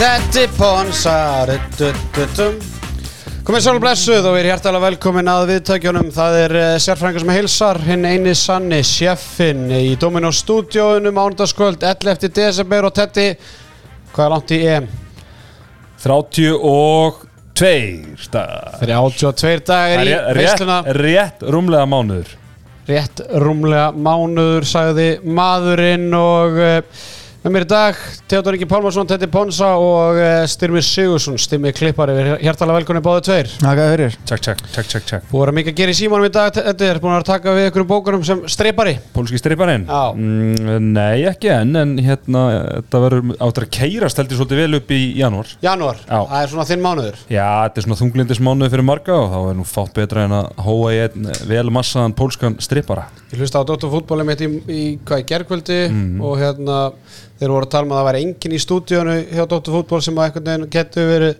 Tetti Ponsa Komið sálu blessuð og við erum hjertalega velkomin að viðtækjunum. Það er uh, sérfrængur sem heilsar hinn eini sanni sjeffin í Dominos stúdíóinu mánudagskvöld 11. desember og Tetti hvað er langt í EM? 32 dagar. 32 dagar í rétt, veisluna. rétt rúmlega mánuður. Rétt rúmlega mánuður sagði maðurinn og uh, með mér í dag Theodor Ingi Pálmarsson, Tetti Ponsa og uh, Styrmir Sigursson, Styrmir Klippari við erum hjertalega velkomin báðu tveir. Þakka fyrir. Tjekk, tjekk, tjekk, tjekk, tjekk Búið að mikið að gera í símanum í dag Þetta er búin að taka við ykkur bókunum sem streipari Pólski streiparinn? Já. Mm, nei, ekki enn En hérna, þetta verður áttur að keirast heldur svolítið vel upp í janúar. Janúar, Já. það er svona þinn mánuður. Já, þetta er svona þunglindis mánuði fyrir marga og þá er nú fátt betra en að hóa í einn vel massaðan pólskan streipara Ég hlusta á Dóttur fútbóli mitt í, í, í gerkvöldi og hérna þeir voru að tala um að það væri enginn í stúdíónu hjá Dóttur fútból sem að veginn getur verið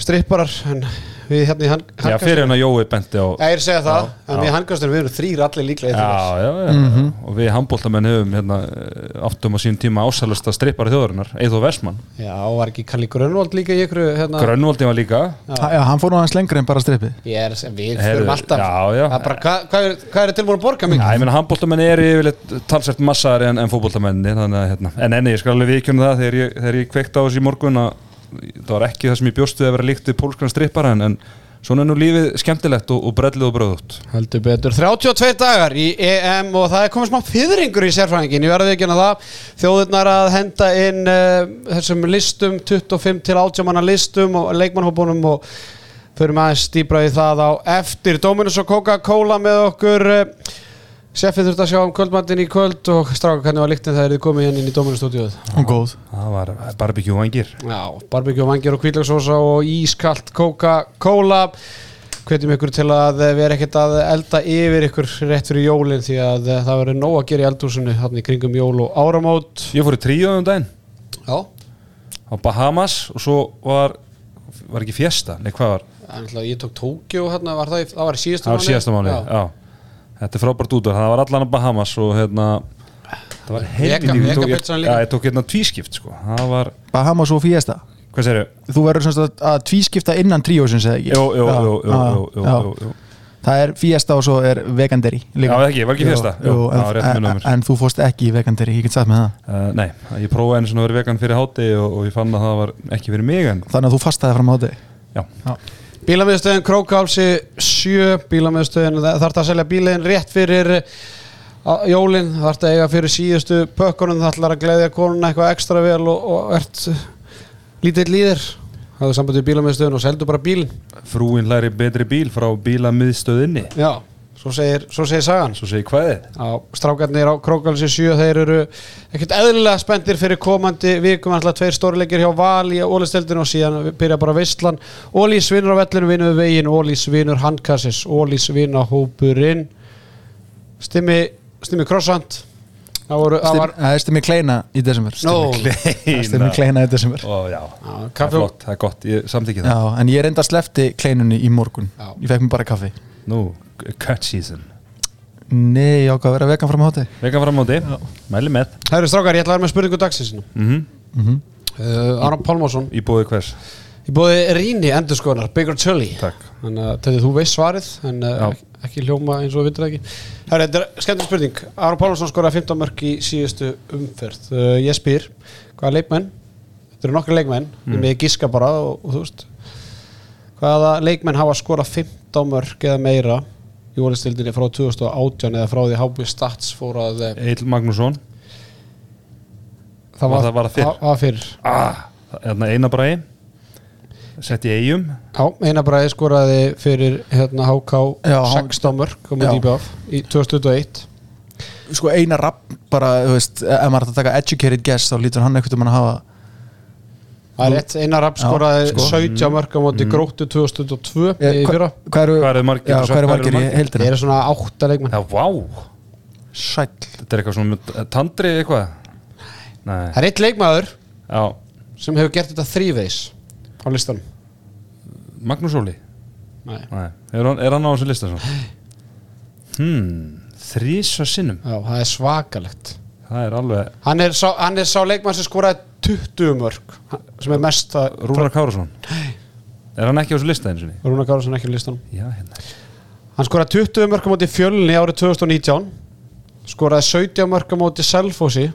stripparar en við hérna í hann, Já, fyrir en að Jói benti á Ég er að segja það, Já, en já. við handkastur við erum þrýr allir líklega í Já, já, já, og við handbóltamenn höfum hérna, eh, áttum á sín tíma ásælasta streipara þjóðarinnar, Eithó Vestmann. Já, var ekki Kalli Grönvold líka í ykkur hérna, Grönnvoldi var líka. Já, hann fór nú aðeins lengur en bara strippi Ég er að segja, við fyrum alltaf. já, já. Er bara, hvað, hvað, er, hvað er tilbúin að borga Já, mikið? ég meina handbóltamenn eru yfirleitt talsert massaðari en, en fótbóltamenni þannig að, hérna, en enni, ég skal alveg viðkjöna það þegar ég, þegar ég það var ekki það sem ég bjóst við að vera líkt við pólskran strippara en, en svona nú lífið skemmtilegt og, og brellið og bröðut Heldur betur, 32 dagar í EM og það er komið smá fyrringur í sérfræðingin, ég verði ekki að það. Þjóðurnar að henda inn uh, þessum listum, 25 til 80 manna listum og leikmannhópunum og förum aðeins dýbra í það á eftir. Dominus og Coca-Cola með okkur uh, Seffið þurft að sjá um kvöldmattin í kvöld og stráka hvernig var líktinn þegar þið komið hérna inn í Dominus stúdíuð Hún góð. Það var barbecue vangir Já, barbecue, vangir og kvílagsósa og ískalt Coca-Cola. Hvetjum ykkur til að vera ekkert að elda yfir ykkur rétt fyrir jólinn því að það verður nóg að gera í eldhúsinu hann í kringum jól og áramót. Ég fór í tríu um daginn. Já, á Bahamas og svo var var ekki fjesta, nei hvað var? En ég tók Tókjó hérna, var það, í- það var síðasta það mánu, Já. já. Þetta er frábært út það var allan á Bahamas og hérna það var heilin ég, ég, líka. já, ég tók hérna tvískipt sko. það var, Bahamas og Fiesta hvað segir Þú verður semst að, að tvískipta innan tríósins eða ekki Jú, jú, Já, jú, jú, já, jú, jú, já. jú, jú. Það er Fiesta og svo er Veganderi Já, það ekki, var ekki Fiesta? Jú, Jú, en, já, rétt en, mér. en þú fórst ekki í Veganderi, ég get sagt með það Uh, nei, ég prófaði einu svona að vera vegan fyrir háti og, og ég fann að það var ekki fyrir mig en Þannig að þú fastaði fram á þig já, Bílamiðstöðin Krókálsi 7 Bílamiðstöðin þarf það að selja bílinn rétt fyrir á- jólin þarf það að eiga fyrir síðustu pökkunum það ætlar að gleðja konuna eitthvað ekstra vel og, og ert lítill líðir. Það er sambandið bílamiðstöðin og seldu bara bílinn. Frúin læri betri bíl frá bílamiðstöðinni. Já, svo segir, svo segir sagan. Svo segi hvaðið á strákarnir á Krókálsi 7 þeir eru ekkert eðlilega spendir fyrir komandi vikum. Alltaf tveir stórleikir hjá Val í Ólisteldinu og síðan byrja bara veistlan. Ólís vinnur á vellinu, vinnur við veginn. Ólís vinnur handkassis, Ólís vinna hópurinn Stimmi, Stimmi Krossand. Það voru, það var er stimmi kleina í desember. Nó, Stimmi kleina. Í desember. Ó, já, Já, það er flott, það er gott, ég samþykki Já, það en ég reynda að slefti kleinunni í morgun. Já. Ég fekk mér bara kaffi Nú, cut season. Nei, ég ákvað að vera vegan fram á þig Vegan fram á móti, mæli með. Það eru strákar, ég ætla að vera með spurningu dagsins mm Mhm. uh, Aron Pálmásson Í bóði hvers? Ég búið Ríni endurskoðunar, Bigger Takk. Þannig að þetta þú veist svarið en uh, Já. ekki, hljóma eins og við vitum það ekki. Herra, Þetta er skemmtileg spurning. Aron Pálmarsson skoraði 15 mörg í síðustu umferð. Uh, Ég spyr, hvaða leikmenn Þetta eru nokkri leikmenn Ég með giska bara og, og þú veist Hvaða leikmenn hafa skorað 15 mörg eða meira í ólistildinni frá 2018 eða frá því HB Stats fór að eh, Eil Magnússon. Það Var það- var það var fyrr. Ah, Hérna eina bræði Sett í eigum Já, eina bræði skoraði fyrir hérna HK Já, hann- 16 mörg í 2021 Sko eina rapp bara, þú veist Ef maður er að taka educated guess þá lítur hann eitthvað mann að hafa Það er rétt, Einar Rapp skoraði sko. 17 mörg á móti gróttu 2002 í Hva- fyrra. Hvað eru, Hvað eru margir? Já, hvað eru margir í Það heildina? eru svona 8 leikmenn. Já, vá. Sæll. Þetta er eitthvað svona tandri eitthvað? Nei, Það er eitt leikmaður já. sem hefur gert þetta þrýveis á listanum. Magnús Óli? Nei. Nei, er hann, er hann á þessu lista svo? Hmm, þrísa sinnum. Já, það er svakalegt. Það er alveg Hann er sá, hann er sá leikmann sem skoraði 20 mörg sem er mest að Rúnar Kárasson Er hann ekki á þessu lista einu sinni? Rúnar Gáðarsson ekki á listanum. Já, hérna. Hann skoraði 20 mörg á móti fjölni árið 2019 skoraði 17 mörg á móti Selfossi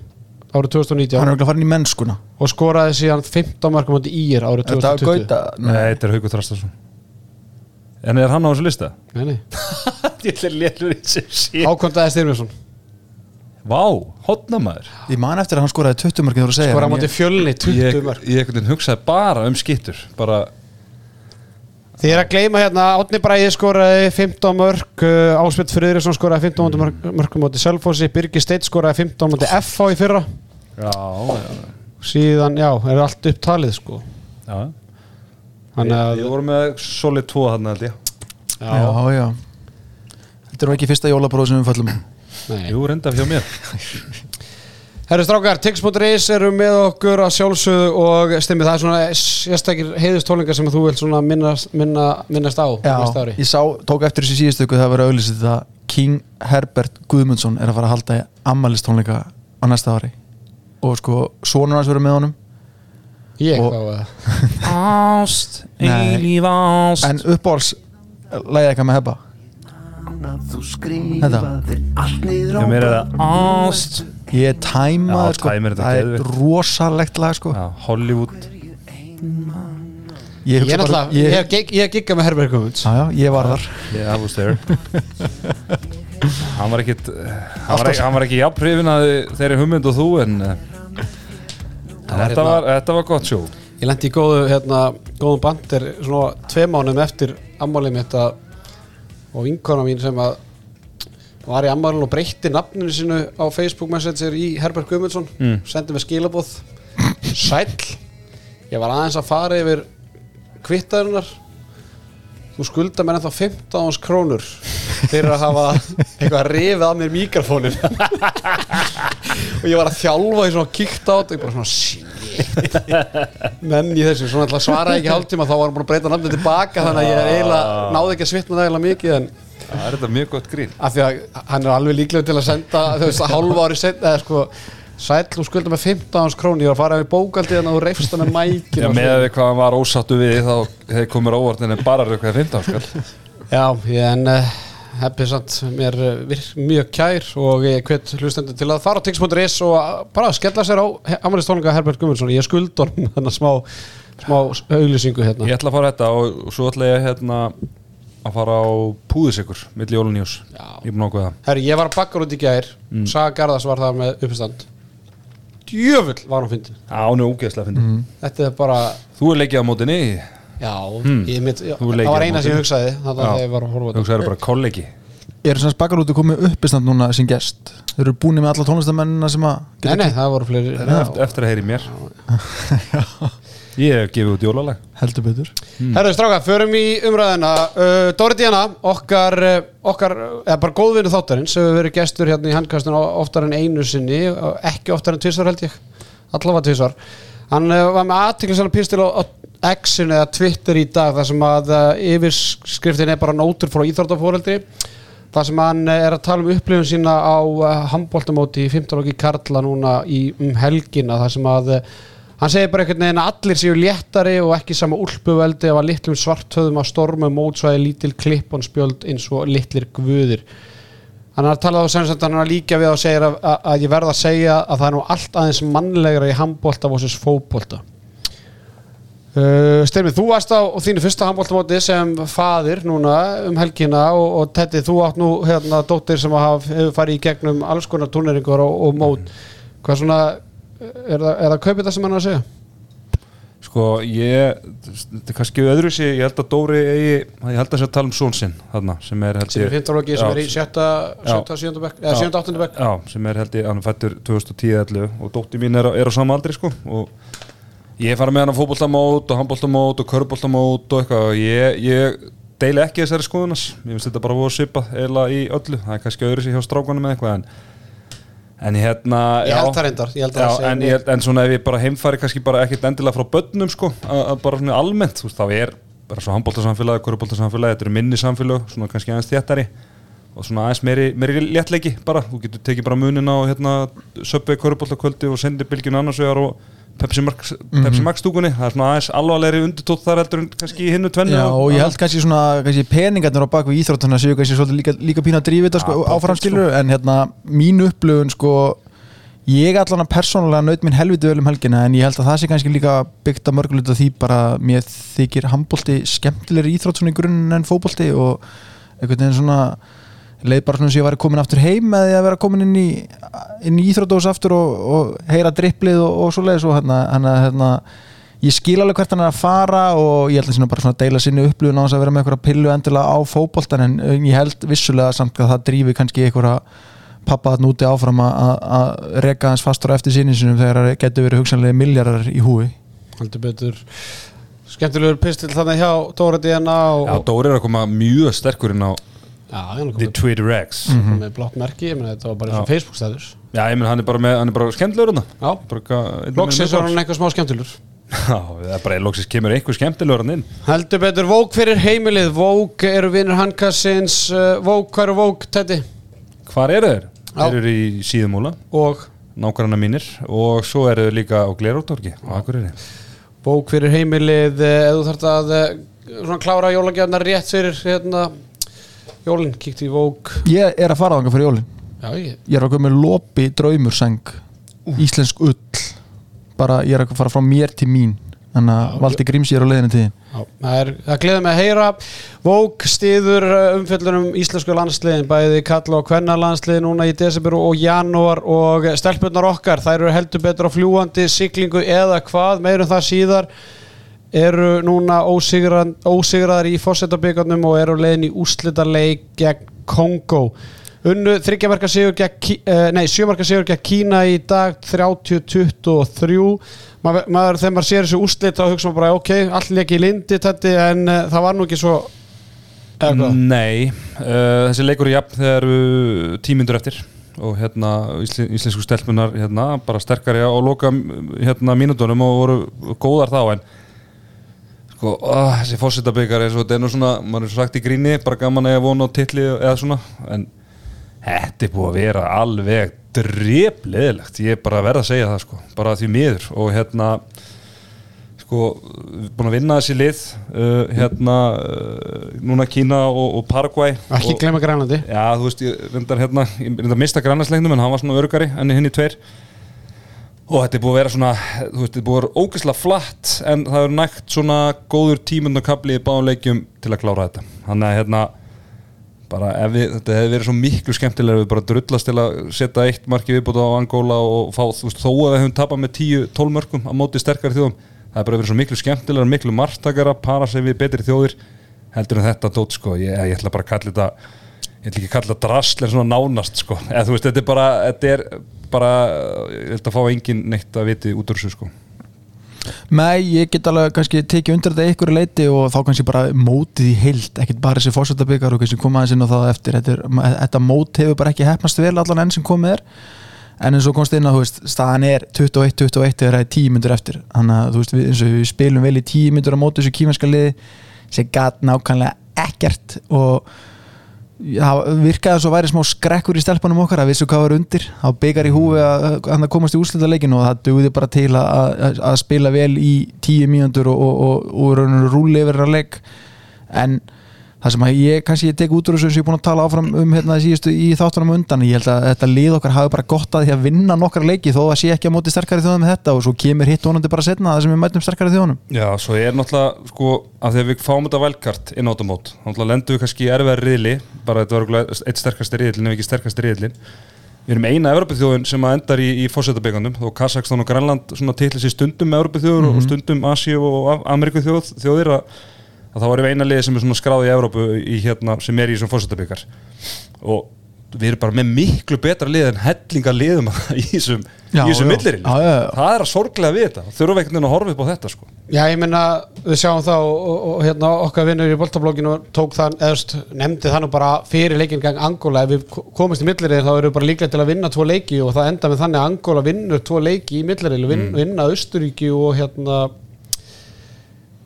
árið 2019 Hann er örugglega farin í mennskuna. og skoraði síðan 15 mörg á móti Ír árið Þetta 2020 gauta Nei, þetta er Haukur Þrastarsson En er hann á þessu lista? Nei, nei. Ég ætla lélur í sem sé Ákvöndaði Styrmjösson Vá, hotnamaður Ég man eftir að hann skoraði 20 mörgin þú segja skoraði á en móti ég- fjölni 20 Ég, mörg ég einhvern veginn hugsaði bara um skittur Bara, Þið er að gleyma hérna Átni Bræði skoraði 15 mörg uh, Áspjöld Friðriksson skoraði 15 mm. mörg, mörg á móti Selfossi Birgir Steit skoraði 15 á móti FH í fyrra. Já, já, síðan, já, er allt upptalið sko. Já. Þannig að við vorum með solid 2 hann held ég. Já, Já, já. Þetta er ekki fyrsta jólabróð sem við fallum nei. Jú, reynda fjá mér. Herru strákar, Tix.is eru með okkur að sjálfsögðu og stimmi það er svona sérstakir heiðustólingar sem þú vilt svona minnast, minna, minnast á Já, ég sá, tók eftir þessu síðustu ykkur það var auðlýsið að King Herbert Guðmundsson er að fara að halda ammælistónleika á næsta ári. Og sko, sonur hans verður með honum. Ég og- þá að Ást, eilíf ást. En uppáhalds læði eitthvað með hefba Þú skrifaðir allt niður á Já, mér er það ást. Ég er tæmaður Já, sko, það er rosalegt lag sko. Já, Hollywood. Ég, Ég hugsa er bara- náttúrulega, ég, ég, ég, ég gigga með Herbert Guðmunds. Ég var þar. Yeah, I was there. Hann var ekkit Hann var ekki, hann var ekki jafn hrifin að þeirri hugmynd og þú en var þetta, hérna- var, þetta var gott sjó Ég lendi í góðu, hérna, góðum bandir svona tvei mánum eftir ammálið mitt að og vinkona mín sem að var í ammálinu og breytti nafninu sinu á Facebook Messenger í Herbert Guðmundsson Mm. sendi með skilabóð Sæll Ég var aðeins að fara yfir kvittaðurinnar Þú skulda mér ennþá 15 krónur fyrir að hafa eitthvað rifið af mér mikrofónin og ég var að þjálfa í svona kíkt á þetta og ég bara svona shit. Menn í þessu, svona alltaf svaraði ekki hálftíma þá var hann búin að breyta namnið tilbaka þannig að ég eiginlega náði ekki að svitna það eiginlega mikið en Það er þetta mjög gott grín. Af því að hann er alveg líklega til að senda þú veist að hálfa ári setna eða sko sæll og skulda með 15 krónu ég var að fara við bókaldi þannig að þú reyfst það með mækin Já, og með við hvað hann var ósattu við þá hefði komur óvart en bara rökkaði 15 skall. Já, en uh, hefði samt mér uh, virk mjög kær og ég hvet hlustendur til að fara á tix.is og bara skella sér á amalistónleika Herbert Guðmundsson. Ég skuldur þannig smá, smá auglýsingu hérna. Ég ætla að fara þetta og svo ætla ég hérna að fara á púðisikur milli jólunnjós Já. Ég er að ákveða það. Herri, ég var að bakkar út í gær. Mm. Saga Garðars var það með uppistand. Djöfull var hann fyndin. Já, hún er ógeðslega fyndið Mhm. Þetta er bara, Þú er leikið á mótinni já, Hmm. ég mitt, Það var eina sem ég hugsaði Þannig að ég var að horfa þetta. sagði bara kollegi. Er þess að bakar út að koma uppistand núna sem gest? Þeir eru búin með alla tónlistamennina sem að Nei, nei, það voru fleiri. Eftir, eftir að heyri mér. Ég hef gefið út jólalag. Heldur betur. Herru, stráka, förum í umræðina uh, Dóri Díana, okkar, uh, okkar eða bara góðvinnu þáttarins hefur verið gestur hérna í handkastun oftar en einu sinni ekki oftar en tvisvar held ég. Allavega tvisvar. Hann uh, var með aðtiklisana pistil á, á X-in eða Twitter í dag þar sem að uh, yfirskriftin er bara nótur frá íþróttafóreldri þar sem hann uh, er að tala um upplifun sína á uh, handbóltamóti í 15 okki Karla núna í um helgina þar sem að Hann segir bara einhvern veginn að allir séu léttari og ekki sama úlpuveldi af að litlum svarthöðum að stormu mótsvæði lítil klipponspjöld eins og litlir guðir. Hann har talað á sem sagt hann að líka við og segir að, að, að ég verð að segja að það er nú allt aðeins mannlegra í handbólta vs. fótbólta. Uh, Styrmið, þú varst á þínu fyrsta handbóltamóti sem faðir núna um helgina og, og Teddy, þú átt nú hérna dóttir sem haf, hefur farið í gegnum alls konar turneringur og, og mót. Hvað svona, er það, það kaupið það sem hann er að segja? Sko, ég, þetta er kannski öðru sér, ég held að Dóri eigi, ég held að það sé að tala um són sinn, þarna, sem er held sem er 15 loki sem er í sjötta, sjötta, sjötta bekk, eða Já. sjötta, áttundu bekk Já, sem er held ég, hann fættur 2010-11 og dótti mín er, er á sama aldri, sko, og ég fara með hann á fótboltamót og handboltamót og körboltamót og eitthvað. Og ég, ég deili ekki þessari skoðunas, ég finnst þetta bara voru svipað eila í öllu, það er kannski öðru sér hjá strákunum með eitthvað, en en hérna, Ég held það reyndar, held að Já, það en, ég, en svona ef ég bara heimfæri kannski bara ekkert endilega frá börnum sko, að, að bara svona almennt þú veist, þá er bara svo handbóltasamfélagi, korubóltasamfélagi þetta eru minni samfélag, svona kannski aðeins þéttari og svona aðeins meiri, meiri léttleiki bara, þú getur tekið bara munin á hérna söpvei korubóltakvöldi og sendi bylgjun annars vegar og Pepsi Max, Pepsi Max stúkunni. Það er svona aðeins alvarlegri undirtótt þar heldur kannski hinnu tvennu Já, og ég held kannski svona kannski peningarnir á baku íþróttuna séu kannski svolítið líka, líka pína að drífa þetta sko, Ja, áframskilur en hérna mín upplöfun sko ég allan að persónulega naut minn helviti vel um helgina en ég held að það sé kannski líka byggt að mörguleita því bara mér þykir handbólti skemmtilegri íþrótt svona í grunninn en fótbólti og einhvern veginn svona leið bara svona sem ég væri komin aftur heim með því að vera komin inn í, inn í íþróttós aftur og, og heyra dripplið og, og svo leiðis og hérna, hérna, hérna ég skil alveg hvert hann er að fara og ég held að bara svona að deila sinni upplifun á þess að vera með eitthvað pillu endilega á fótboltan en ég held vissulega samt að það drífi kannski eitthvað pappa að núti áfram að- að að reka hans fastur eftir sinni sinum þegar það getur verið hugsanlega miljardar í húi Haldur betur. Skemmtilegur pistil þannig hjá Dóra DNA og, Já, Dóri er að koma mjög sterkur inn á The Twitter X. Mm. með blátt merki, ég meina þetta var bara eins og. Facebook stæður Já, ég menn hann er bara með, hann er bara skemmtilegur með var hann eitthvað smá skemmtilegur. Já, það er bara loksins kemur einhver skemmtilegur hann inn. Heldur betur Vók fyrir heimilið. Vók eru vinnur handkassins Vók, hvað eru Vók, Teddy? Hvar eru þeir? Já. Þeir eru í síðumúla. Og? Nákvæmna mínir. Og svo eru þeir líka á Glerótorgi á Akureyri Vók fyrir heimilið uh, ef þú þarft að uh, svona klára jólagjafnar rétt fyrir hérna jólinn, kíkti í Vók ég er að fara þangað fyrir jólin. Já, ég ég er að koma með lopi draumurseng íslensk ull. Bara ég er að fara frá mér til mín. Þannig að valdi gríms ég er á leiðinu til Já, það er það gleður mig að heyra. Vók stiður umfjöllunum íslensku landsliðin, bæði kalla og kvenna landsliðin núna í desember og janúar. Og stelpunnar okkar, þær eru heldur betur á fljúandi siglingu eða hvað meirum það síðar eru núna ósigrað, ósigraðar í fósettabíkarnum og eru leiðin í úrslitaleik gegn Kongo unnu þryggjamarka sigur gegn eh, nei, sjömarka sigur gegn Kína í dag 30-23 maður, þegar maður sér þessu úrslit þá hugsa maður bara ok, allir ekki í lindi tætti, en uh, það var nú ekki svo? Nei, uh, þessi leikur er jafn þegar eru tímyndur eftir og hérna ísl, íslensku stelpunar hérna, bara sterkari á loka hérna mínútonum og voru góðar þá en sko, uh, þessi fórsetabikar er svo, þetta er nú svona, maður er svo sagt í gríni bara gaman að ég vona á titli eða svona en þetta er búið að vera alveg drepleðilegt, ég er bara að verða að segja það sko, bara því miður. Og hérna sko, búin að vinna þessi lið uh, hérna uh, núna Kína og, og Paraguay. Ekki og, glemma Grænlandi. Já, þú veist, ég reyndar hérna ég reyndar að mista grannasleiknum en hann var svona örgari enn hinn í tveir og þetta er búið að vera svona þú veist, þetta er búið að vera ógeðslega flatt en það er nægt svona góður tímundakabli í báðum leikjum til að klára þetta. Þannig að hérna bara við, þetta hefði verið svo miklu skemmtilega ef við bara drullast til að setja eitt marki viðbúta á Angola og fá, þú veist, þó að við höfum tapað með 10-12 mörgum á móti sterkari þjóðum það er bara verið svo miklu skemmtilega, miklu margtakara para sig við betri þjóðir heldur en þetta dót sko, ég, ég ætla bara að kalla þetta ég ætla ekki að kalla drasl en svona nánast sko, eða þú veist, þetta er bara þetta er bara, ég held að fá engin neitt að viti út úr þessu sko. Nei, ég get alveg kannski tekið undir þetta einhverju leiti og þá kannski bara mótið í heild, ekkert bara þessi fórsetabikar og kannski koma aðeins inn á það eftir. Þetta, er, þetta mót hefur bara ekki hefnast vel allan enn sem komið er. En eins og komst inn að þú veist, staðan er 21-21 þegar það er 10 myndur eftir. Þannig að þú veist, við, eins og við spilum vel í 10 myndur á móti þessu kímenska liði sem gat nákvæmlega ekkert og það virkaði eins og væri smá skrekkur í stelpunum okkar að vissu hvað var undir. Þá byggar í húfi að, að það komast í úrslitaleikin og það dugði bara til að, að, að spila vel í tíu mínútur og, og, og, og rúli yfir að leik. En það sem að ég kannski ég tek út úr þessu sem ég er búin að tala áfram um hérna síðustu í þáttunum undan ég held að þetta lið okkar hafi bara gott að því að vinna nokkar leiki þó að sé ekki á móti sterkari þjóðum með þetta og svo kemur hitt vonandi bara setna það sem við mætum sterkari þjóðunum. Já, svo er náttúrulega, sko, að þegar við fáum þetta velkart inn á þetta mót, náttúrulega lendum við kannski í erfiðar riðli, bara þetta var eitt sterkasti riðlin, ef ekki sterkasti riðlin Við erum eina Evropaþjóðin sem að endar í, í fórsetabyggandum, þó Kazakstan og Grænland titli sér stundum Evropaþjóður og stundum Asíu og Amerikuþjóð þjóðir að, að þá erum við eina liði sem er svona skráð í Evrópu í hérna, sem er í svona fórsetabyggar og við erum bara með miklu betra lið en hellinga liðum í þessum, millirinn það er að sorglega við þetta, þurfum veginn að horfa upp á þetta sko. Já, ég meina, við sjáum það og, og, og hérna okkar vinnur í boltablogginu tók það, eðast, nefndi það nú bara fyrir leikin gang Angola, ef við ko- komumst í millirinn þá erum við bara líklega til að vinna tvo leiki og það enda með þannig að Angola vinnur tvo leiki í millirinn, vin, vinna Östuríki og hérna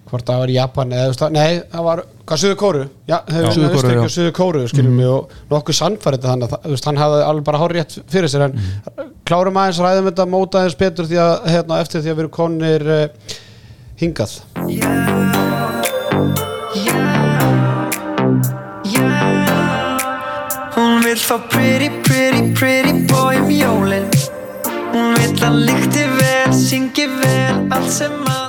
hvort það var Japan eða, nei, það var Hvað Suður Kóru? Og Suður Kóru skiljum mig og nokkuð sannfærið þannig að hann hafði alveg bara hár rétt fyrir sér en klárum aðeins ræðum þetta móta aðeins betur því að hérna, eftir því að við erum konir uh, hingað. Hún vill fá pretty, pretty, pretty boy um jólin. Hún vill að lykti vel, syngi vel, allt sem að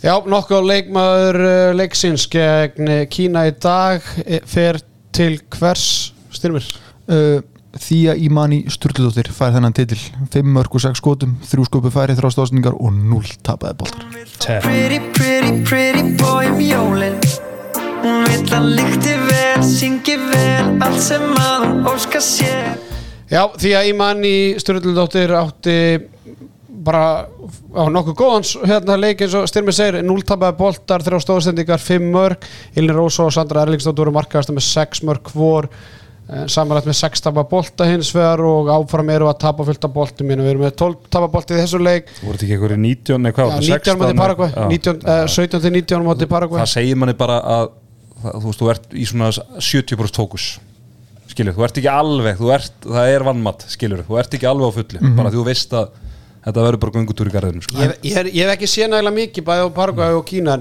Já, nokkuð leikmaður uh, leiksins gegn eh, Kína í dag eh, fer til hvers styrmir? uh, Þía Ímani Sturldóttir fær þennan titil 5 mörg og 6 skotum, 3 skopu færi þrástásningar og 0 tapaði boltar Ten. Pretty, pretty, pretty boy um jólin Hún vill að lykti vel, syngi vel, allt sem að hún óska sér Já, því að Ímanni Sturldóttir átti bara á nokkuð góðan s- hérna leik eins og styrmir segir 0 tapaði boltar, 3 stóðsendingar 5 mörg, Ilni Rósa og Sandra Erlingsdóttir voru markaðast með 6 mörg hvor samanlægt með 6 tapa bolta hins vegar og áfram eru að tapa fullt af boltum mínu, við erum með 12 tapa bolti í þessu leik. Voru þetta ekki einhverju 19 nei hvað, Já, var 19 þetta, móti 16? Paraguay Já. 19, eh, 17 til 19 móti Paraguay. það segir manni bara að þú veist, þú ert í svona 70% fókus skilur, þú ert ekki alveg þú ert, það er vannmatt, skilur. Þú ert ekki alveg á fullu, bara því þú veist að þetta verður bara göngutúr í garðinu sko. ég, ég, ég hef ekki séð nægilega mikið bæði á Paraguay og Kína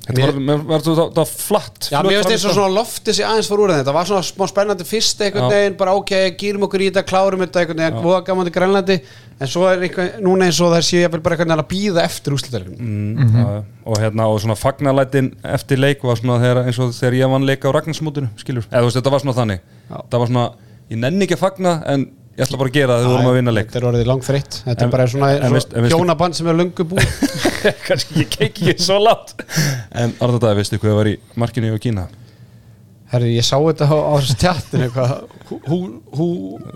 þetta var, mér- var þetta það- það var flatt? Já, mér finnst og stað. svona loftið sér aðeins fór úr þetta var svona smá spennandi fyrst einhvern Já. veginn bara ok, gýrum okkur í þetta, klárum þetta einhvern veginn, voða gaman til Grænlandi en svo er einhvern, núna eins og það sé ég bara veginn að býða eftir úrslutalegum mm, já, og hérna og svona fagnalætin eftir leik var svona þegar, eins og þegar ég vann leika á Ragnarsmótinu skilur, eða þú veist þetta var svona þannig. Það var svona, ég nenni ekki að fagna en ég ætla bara að gera það þegar við vorum að vinna leik. Þetta er orðið langfreitt, þetta En- er bara svona, hjónaband sem er löngu búið. Kannski ég keiki ekki svo látt en Arða Dag, veistu hvað var í markinu í Kína? Herri, ég sá þetta á, á þessu tjattinu eitthvað, hú, hú,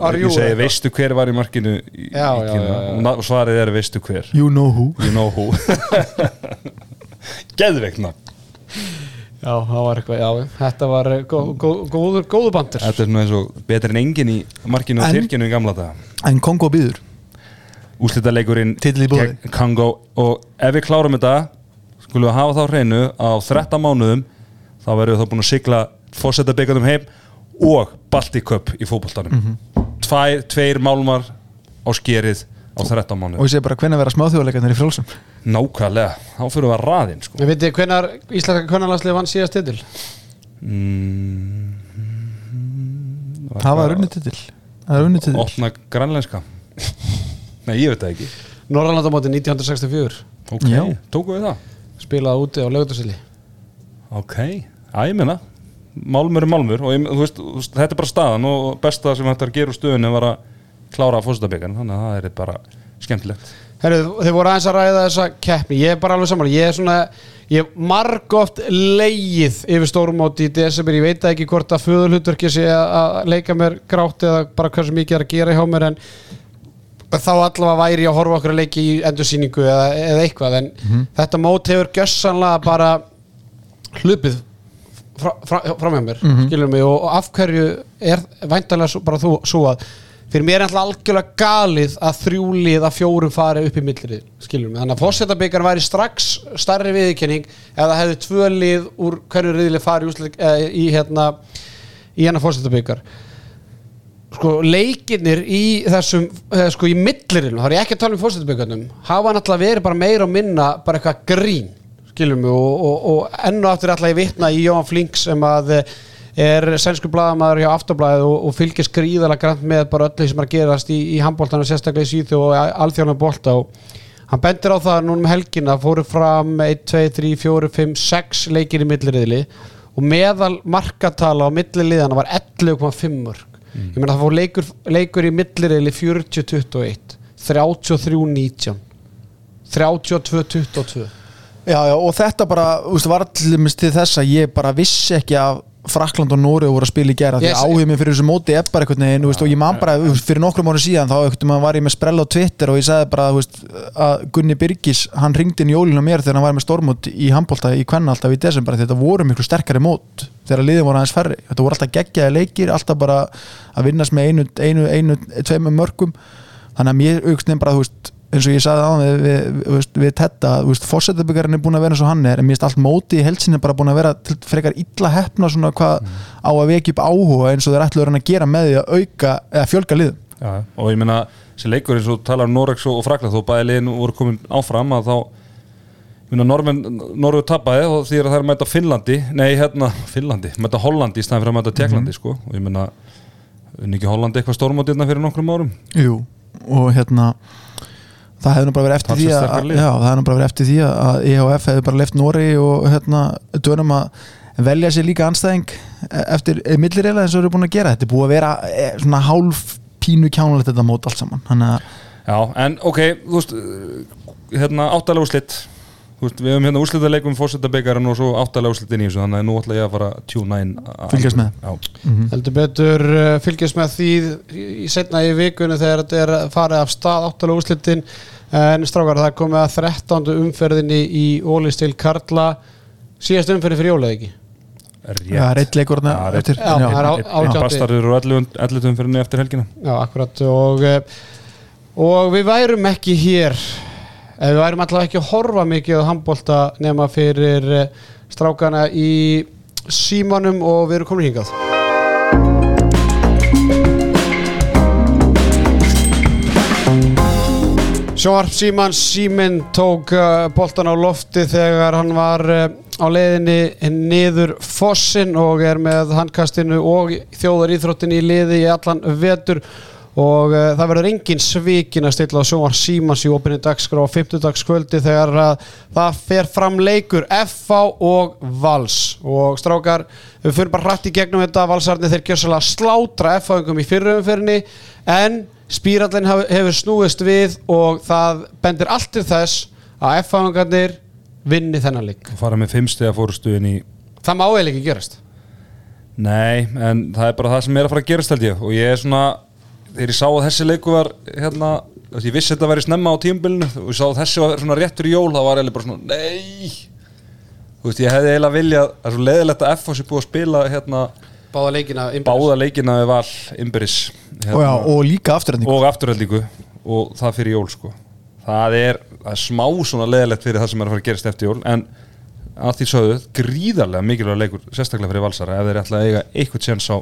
are you? ég segi, veistu hver var í markinu í, Já, í Kína? og svarið er veistu hver? You know who. You know who. Geðveikna Já, það var eitthvað, já, þetta var eh, gó, gó, góður, góður bandur. Þetta er svona eins og betur en engin í markinu og Tyrkinu í gamla dag En Kongo býður gegn Kongo og ef við klárum þetta skulum við hafa þá hreinu á 13 mánuðum þá verðum við þá búin að sigla fórsetta byggandum heim og Baltic Cup í fótboltanum. Mhm. Tvær, tveir málmar á skerið á 13 Og mánuðum ég segi bara hvenær vera smáþjóðleikarnir í frjálsum nákvæmlega, þá fyrir við að raðinn sko. Við veitum hvenar Íslandska kvennarlandslið vann síðast titil? Mm, Það var unnið titil. Það er unnið titil. Opna grænlenska. Nei, ég veit það ekki. Norrlandamóti 1964 ok, Já. tókum við það? Spilaði úti á lögutarsili Ok, að ég meina Málmur er málmur og ég, þú veist, þú veist, þetta er bara staðan og besta sem þetta er að gera úr stöðunni var að klára fósitabíkan þannig að það er bara skemmtilegt Þið voru aðeins að ræða þessa keppni. Ég er bara alveg saman Ég er svona Ég hef margóft leigið yfir stórumóti í desember. Ég veit ekki hvort að föðulhutverki sé að leika mér grátt eða bara hversu mikið er að gera hjá mér en þá allavega væri ég að horfa okkur að leiki í endursýningu eða, eða eitthvað. En þetta mót hefur gjössanlega bara hlupið frá, frá, frá með mér skilur mig og, og af hverju er væntalega bara þú svo að fyrir mér er alltaf algjörlega galið að þrjúlið að fjórum fari upp í millrið skilur mig, þannig að fórsetabikar væri strax starri viðkenning það hefði tvö lið úr hverju riðli fari úslit, eh, í hérna í hennar fórsetabikar sko leikirnir í þessum eh, sko í millirinn, þá er ég ekki að tala um fórsetabökunum, hafa náttúrulega verið bara meira og minna bara eitthvað grín skilum við og, og, og enn og aftur ætla ég vitna í Jóhann Flink sem að eh, er sænsku blaðamaður hjá Aftablaðið og, og fylgir skrýðalega grann með bara öllu sem er að gerast í, í handbóltana sérstaklega í síðu og alþjóðan bólta og hann bendir á það núna um helgina fóru fram 1, 2, 3, 4, 5, 6 leikir í milliriðli og meðal markatala á milliliðana var 11,5 mörg ég meina það fór leikur, leikur í milliriðli 40-21 33-19 32-22 Já, já, og þetta bara, þú veist, var allir til þess að ég bara vissi ekki að Frakland og Nóri voru að spila í gera því Yes. að áhugum mér fyrir þessu móti er bara einhvern veginn, veist, og ég man bara, veist, fyrir nokkrum árum síðan þá var ég með sprell á Twitter og ég sagði bara, veist, að Gunni Birgis hann ringdi inn jólinu mér þegar hann var með stórmót í handbólta í Kvenna alltaf í desember því þetta voru miklu sterkari mót þegar liðin voru aðeins færri, þetta voru alltaf geggjaði leikir alltaf bara að vinnast með einu, einu, einu tveimur mörgum þannig að mér aukst nefn bara, þú veist eins og ég sagði á við, við, við, við Tetta, fórsetabyggarinn er búin að vera eins og hann er, en mér finnst allt móti í helsinni bara búin að vera til frekar illa hefna svona hvað á að vekja upp áhuga eins og þeir ætlu að reyna að gera með því að auka eða fjölga liðum. Já, og ég meina, þessi leikur eins og talar um Norex og Frakla, þó bæði liðin voru komin áfram að þá Norvegur tapaði og því að það er að mæta Finnlandi, nei hérna Finnlandi, mæta Hollandi í staðan fyrir að mæta Tjekklandi sko, og ég meina unni ekki Hollandi eitthvað stórmótiðna fyrir nokkrum árum? Jú, og hérna það hefði nú bara verið eftir því að, já, það hefði nú bara verið eftir því að- EHF hefði bara left Nóri og hérna dönum að velja sér líka anstæðing eftir millireila eins og eru búin að gera. Þetta er búið að vera eh, svona hálf pínu kjánulegt þetta mót allt saman. Að Já, en ok, þú veist hérna áttalega úrslit. þú veist, við höfum hérna úrslitaleikum fórsetabekaran og svo áttalega úrslitin í þessu þannig að nú ætla ég að fara tjúna inn Fylgjast með. Já, heldur betur uh, fylgjast með því í, í setna í vikunni þegar þetta er farið af stað áttalega úrslitin. En strákar það komið að 13. umferðinni í Ólistil Karla. Síðast umferði fyrir jólaði ekki? Rétt. Það er eitt leikur þarna Já, rétt. eftir. Já, það er á- Einn- einn átjándi. bastarður og 11 umfyrinni eftir helgina. Já, akkurat. Og, eh, og við værum ekki hér við værum allavega ekki að horfa mikið á handbólta nema fyrir eh, strákana í símanum og við erum komin hingað. Sjónvarp Símans Síminn tók uh, boltan á lofti þegar hann var uh, á leiðinni niður fossin og er með handkastinu og þjóðar íþróttin í liði í allan vetur og uh, það verður engin svikin að stilla á sjónvarp Símans í opinni dagskrá á 50 dagskvöldi þegar uh, það fer fram leikur FH og Vals og strákar við fyrir bara hratt í gegnum þetta Valsarni þeir gjössalega slátra FH-ingum í fyrrumferðinni en spírallin hefur snúist við og það bendir allt til þess að F-fangarnir vinni þennan leik. og fara með fimmstega fórustu inn í Það má eiginlega ekki gerast. Nei, en það er bara það sem er að fara að gerast held ég og ég er svona, þegar ég sá að þessi leiku var hérna, veist, ég vissi að þetta væri snemma á tímabilinu og ég sá að þessi var svona réttur í jól þá var ég bara svona, nei! Þú veist, ég hefði eiginlega viljað það er svo leiðilegt að F.O. sé búið að spila hérna Báða leikina báða leikina við val Imberis og, já, og líka afturhending og afturhaldíku og það fyrir jól sko. Það er, það er smá svona leðilegt fyrir það sem er að fara að gerast eftir jól en að því sögðu, gríðarlega mikilvæg leikur sérstaklega fyrir valsara ef þeir ætla að eiga eitthvað tjens á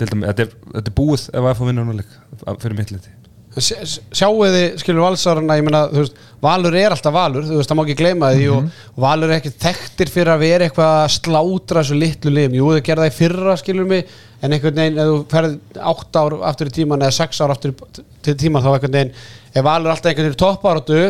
þetta, er, þetta er búið ef að FH vinnur nú leik fyrir mitt liti Sjáu þið, skilur valsarana, ég meina, þú veist, Valur er alltaf Valur, þú veist, það má ekki gleyma því og, og Valur er ekki þekktir fyrir að vera eitthvað að slátra þessu litlu liðum. Jú, þau gerða það í fyrra, skilur mig, en einhvern veginn, ef þú ferð átt ár aftur í tíman eða sex ár aftur í- tíman, þá einhvern veginn, er Valur alltaf einhvern veginn toppáratu,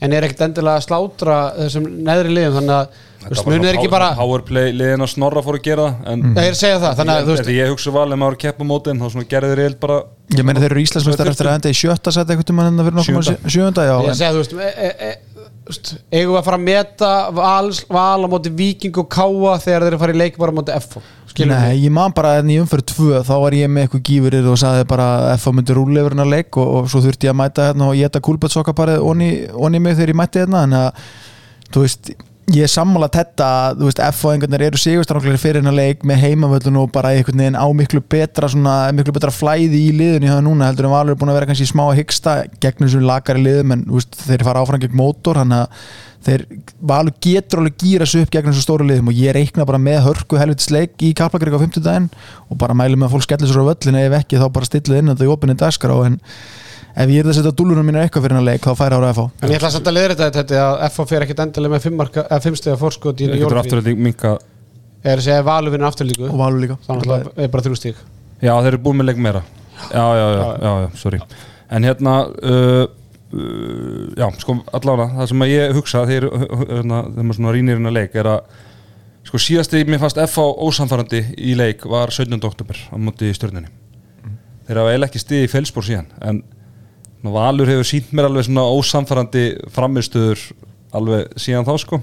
en er ekkert endilega að slátra þessum neðri liðum, þannig að, munið er ekki bara, Powerplay liðin að snorra fór að gera en ég er að segja það, þannig að, þú veist, ég hugsa val ef maður kepp á mótin þá svona gerði þeir eiginlega bara ég meina þeir eru Íslandsmeistar eftir að enda í sjötta seti eitthvað tíma hérna fyrir nokkuð sjönda já, Ég en- segi, þú veist, e, e, e, þú veist, að fara að meta val, val á móti Víking og Káa þegar þeir eru að fara í leik bara á móti F skilur Nei, ég man bara en í umfyrir tvö þá var ég með eitthvað gífurir og sagði bara að FH myndi rúli yfir hennar leik og, og svo þurfti ég að mæta hérna og geta kúlbetsokkaparið onni, onni mig þegar ég mætti hérna en að, þú veist, ég er sammála þetta, þú veist, einhvern eru sigurstráklar fyrir hennar leik með heimavöllun og bara einhvern veginn á miklu betra svona, miklu betra flæði í liðun í það núna heldur en Valur er búin að vera kannski smá að hyggsta gegn þessum lagari liðum en veist, þeir fara áfram gegn mótor þannig að þeir Valur getur alveg gýra sig upp gegn þessu stóru liðum og ég reikna bara með hörku helvitis leik í Kaplagrið á 50 daginn og bara mælu með að fólk skellir sér á völlin ef ekki þá bara stillið inn í ef ég er að setja dúlunum mínu eitthvað fyrir hennar leik þá færi ára FH En ég ætla samt að leiða þetta þetta að F fer ekkert endilega með fimmstega fórskot í jólfrí afturhalding minka er að segja að Valur vinna afturlíku. Og Valur líka. Þannig að það er bara þrjú stík Já, þeir eru búin með leik meira. Já, já, já, já, já, sorry. En hérna uh, uh, Já, sko, allána Það sem að ég hugsa þegar, hérna, þegar maður svona rýnir hérna leik er að Sko síðasti mér fannst F á ósamfærandi í leik var 17. oktober á móti stjörnunni. Þeir hafa eiginlega ekki stiði í felsbór síðan En Valur hefur sínt mér alveg svona ósamfærandi framistöður alveg síðan þá sko.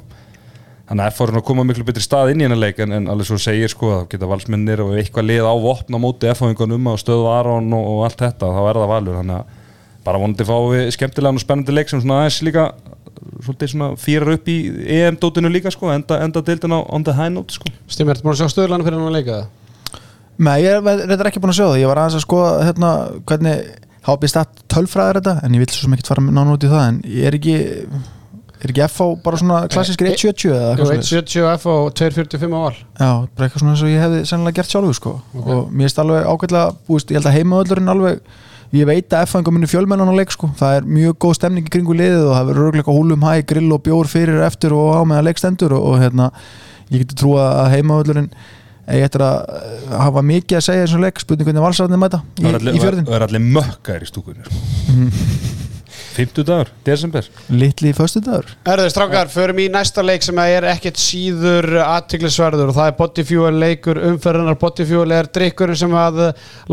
Þannig að F voru að koma miklu betri stað inn í hennar leik en, en alveg svo segir sko að geta valsmennir og eitthvað lið á vopn á móti F-fáingunum og stöðu Aron og, og allt þetta þá er það valur. Þannig að bara vonandi fá við skemmtilegan og spennandi leik sem svona aðeins líka svolítið svona fýrar upp í EM-dótinu líka sko enda, enda deildin á on the high note sko. Stimmer, ertu búin að sjá stöðlanu fyrir hann að leika það? Nei, ég er reyndar ekki búin að sjá það. Ég var aðeins að skoða hérna, hvernig HB Stat tölfræðir þetta en ég vil svo sem ekkert fara nánu út í það en ég er ekki er ekki FH bara svona klassískir 1.70 eða eitthvað svoleiðis? 1.70 F og 2.45 á val Já, bara eitthvað svona eins og ég hefði sennilega gert sjálfur sko. og mér finnst alveg ágætlega búist, ég held að heimaöllurinn alveg ég veit að F-fænga muni fjölmennan á leik sko. það er mjög góð stemning í kringu liðið og það verður örgleika húlum hæ, grill og bjór fyrir eftir og á með að leikstendur og, og hérna, ég geti trúa að heimaöllurinn eigi eftir að eh, hafa mikið að segja eins og leik, spurning hvernig valsarðin mæta í, er í fjörðin, það er allir mökkar í stúkunni 50 dagur, desember. Litli í föstu dagur Erður strákar, förum í næsta leik sem er ekkert síður aðtiklisverður og það er Bodyfuel leikur umferðunar Bodyfuel er drikkurinn sem að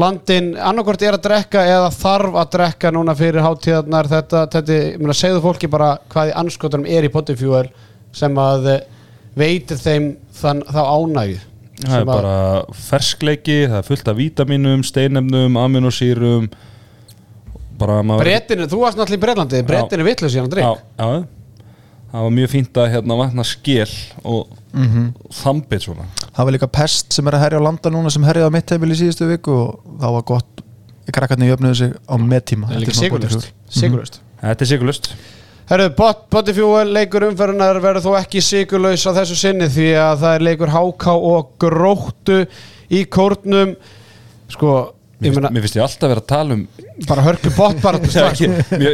landin annarkvort er að drekka eða þarf að drekka núna fyrir hátíðarnar. Þetta, þetta, ég meina, segðu fólki bara hvað í anskotunum er í Bodyfuel sem að veitir þeim þann, þá ánægju Það er bara ferskleiki, það er fullt af vítaminum, steinemnum, aminosýrum bara maður Bretinu, þú varst náttúrulega í Bretlandi, Bretinu vitlu síðan að já, drikk já, það var mjög fínt að hérna vatna skél og mm Mhm. þambit svona. Það var líka pest sem er að herja á landa núna sem herjaði á mitt heimil í síðustu viku og það var gott krakkarnir jöfnuðu sig á er líka Þetta svona sigurlust. Sigurlust Þetta er sigurlust Herru, bot, Bodyfuel leikur umferðunar verður þó ekki sigurlaus á þessu sinni því að það er leikur háká og gróttu í kórnum. Sko, ég meina mér finnst ég alltaf vera að tala um bara hörku bot bara ekki,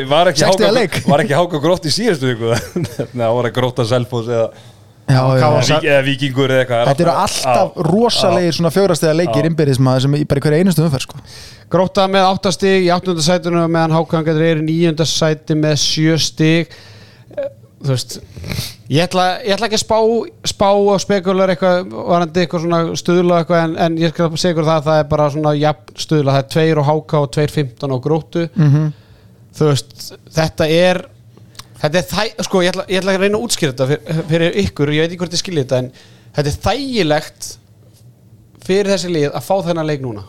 var ekki 60 háka, var ekki háka grótt í síðustu viku? Það var að gróta selfos eða, Já, Já, já, hvað eða, vík, eða vikingur eða eitthvað. Þetta eru alltaf rosalegir svona fjórastega leikir innbyrðismæður sem í bara í hverju einustu umferð sko. Gróta með 8 stig í 8. sætinu meðan hákangar er í 9. sæti með 7 stig. Eh, þú veist ég ætla, ég ætla ekki að spá, spá og spekular eitthvað varandi eitthvað svona stuðla eitthvað en, en ég skal segja ykkur það að það er bara svona jafn stuðla, það er 2 og háka og 2.15 og gróttu. Mm þú veist, þetta er þetta er þæ, sko ég ætla, ég ætla að reyna að útskýra þetta fyrir, fyrir ykkur, ég veit ekki hvort ég skilja þetta en þetta er þægilegt fyrir þessi lið að fá þennan leik núna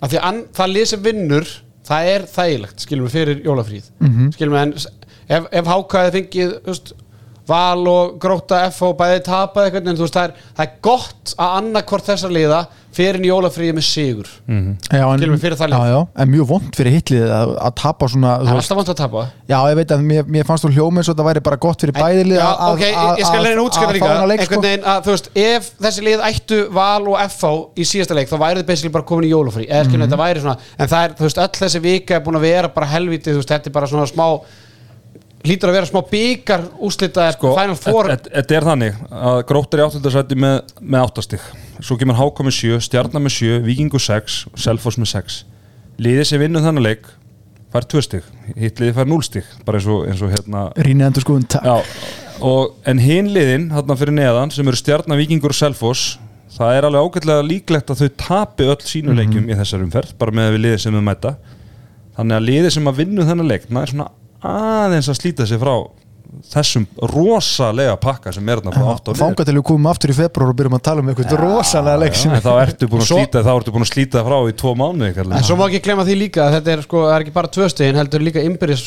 af því að það lið sem vinnur það er þægilegt, skilum við fyrir jólafríð Mhm. skilum við en ef, ef hákaði fengið þú veist, val og gróta F og bæði tapaði eitthvað en þú veist, það er, það er gott að annarkvort þessa liða fyrir en jólafríði með sigur. Já, en, við fyrir það lið. já, já, en mjög vond fyrir hitlið að, að tapa svona það þú er alltaf vant að tapa. Já, ég veit að mér, mér fannst þú hljómið svo að það væri bara gott fyrir bæðilið Já, að, ok, ég, ég skal reyna að útskjöna líka. sko. veginn að þú veist ef þessi lið ættu val og FH í síðasta leik þá væri þið basically bara komin í þetta væri svona en það er, þú veist, öll þessi vika er búin að vera bara helviti, þú veist, þetta er bara svona smá hlýtur að vera smá byggar úslita sko, Þetta er þannig að grótt er í áttundasæti með, með áttastig Svo kemur Háka með sjö, Stjarnar með sjö, Víkingur 6 Selfoss með 6 Liðið sem vinnur þannig leik fær 2 stig, hitt liðið fær 0 stig bara eins og, eins og hérna Rýni endur skoðun, takk. Já, og, en hinn liðin hérna fyrir neðan sem eru Stjarnar, Víkingur og Selfoss það er alveg ágætlega líklegt að þau tapi öll sínu leikjum í þessar umferð bara með við liðið sem þau mæta. Þannig að liðið sem að vinnu þennan leik það er svona aðeins að slíta sig frá þessum rosalega pakka sem er þarna frá 8 og niður Fanga til við komum aftur í februar og byrjum að tala um eitthvað rosalega leik en þá ertu búin að Svo- slíta þá ertu búin að slíta frá í tvo mánuði kallar. en svo má ekki glemma því líka að þetta er sko, er ekki bara tvö stegin, heldur líka innbyrðis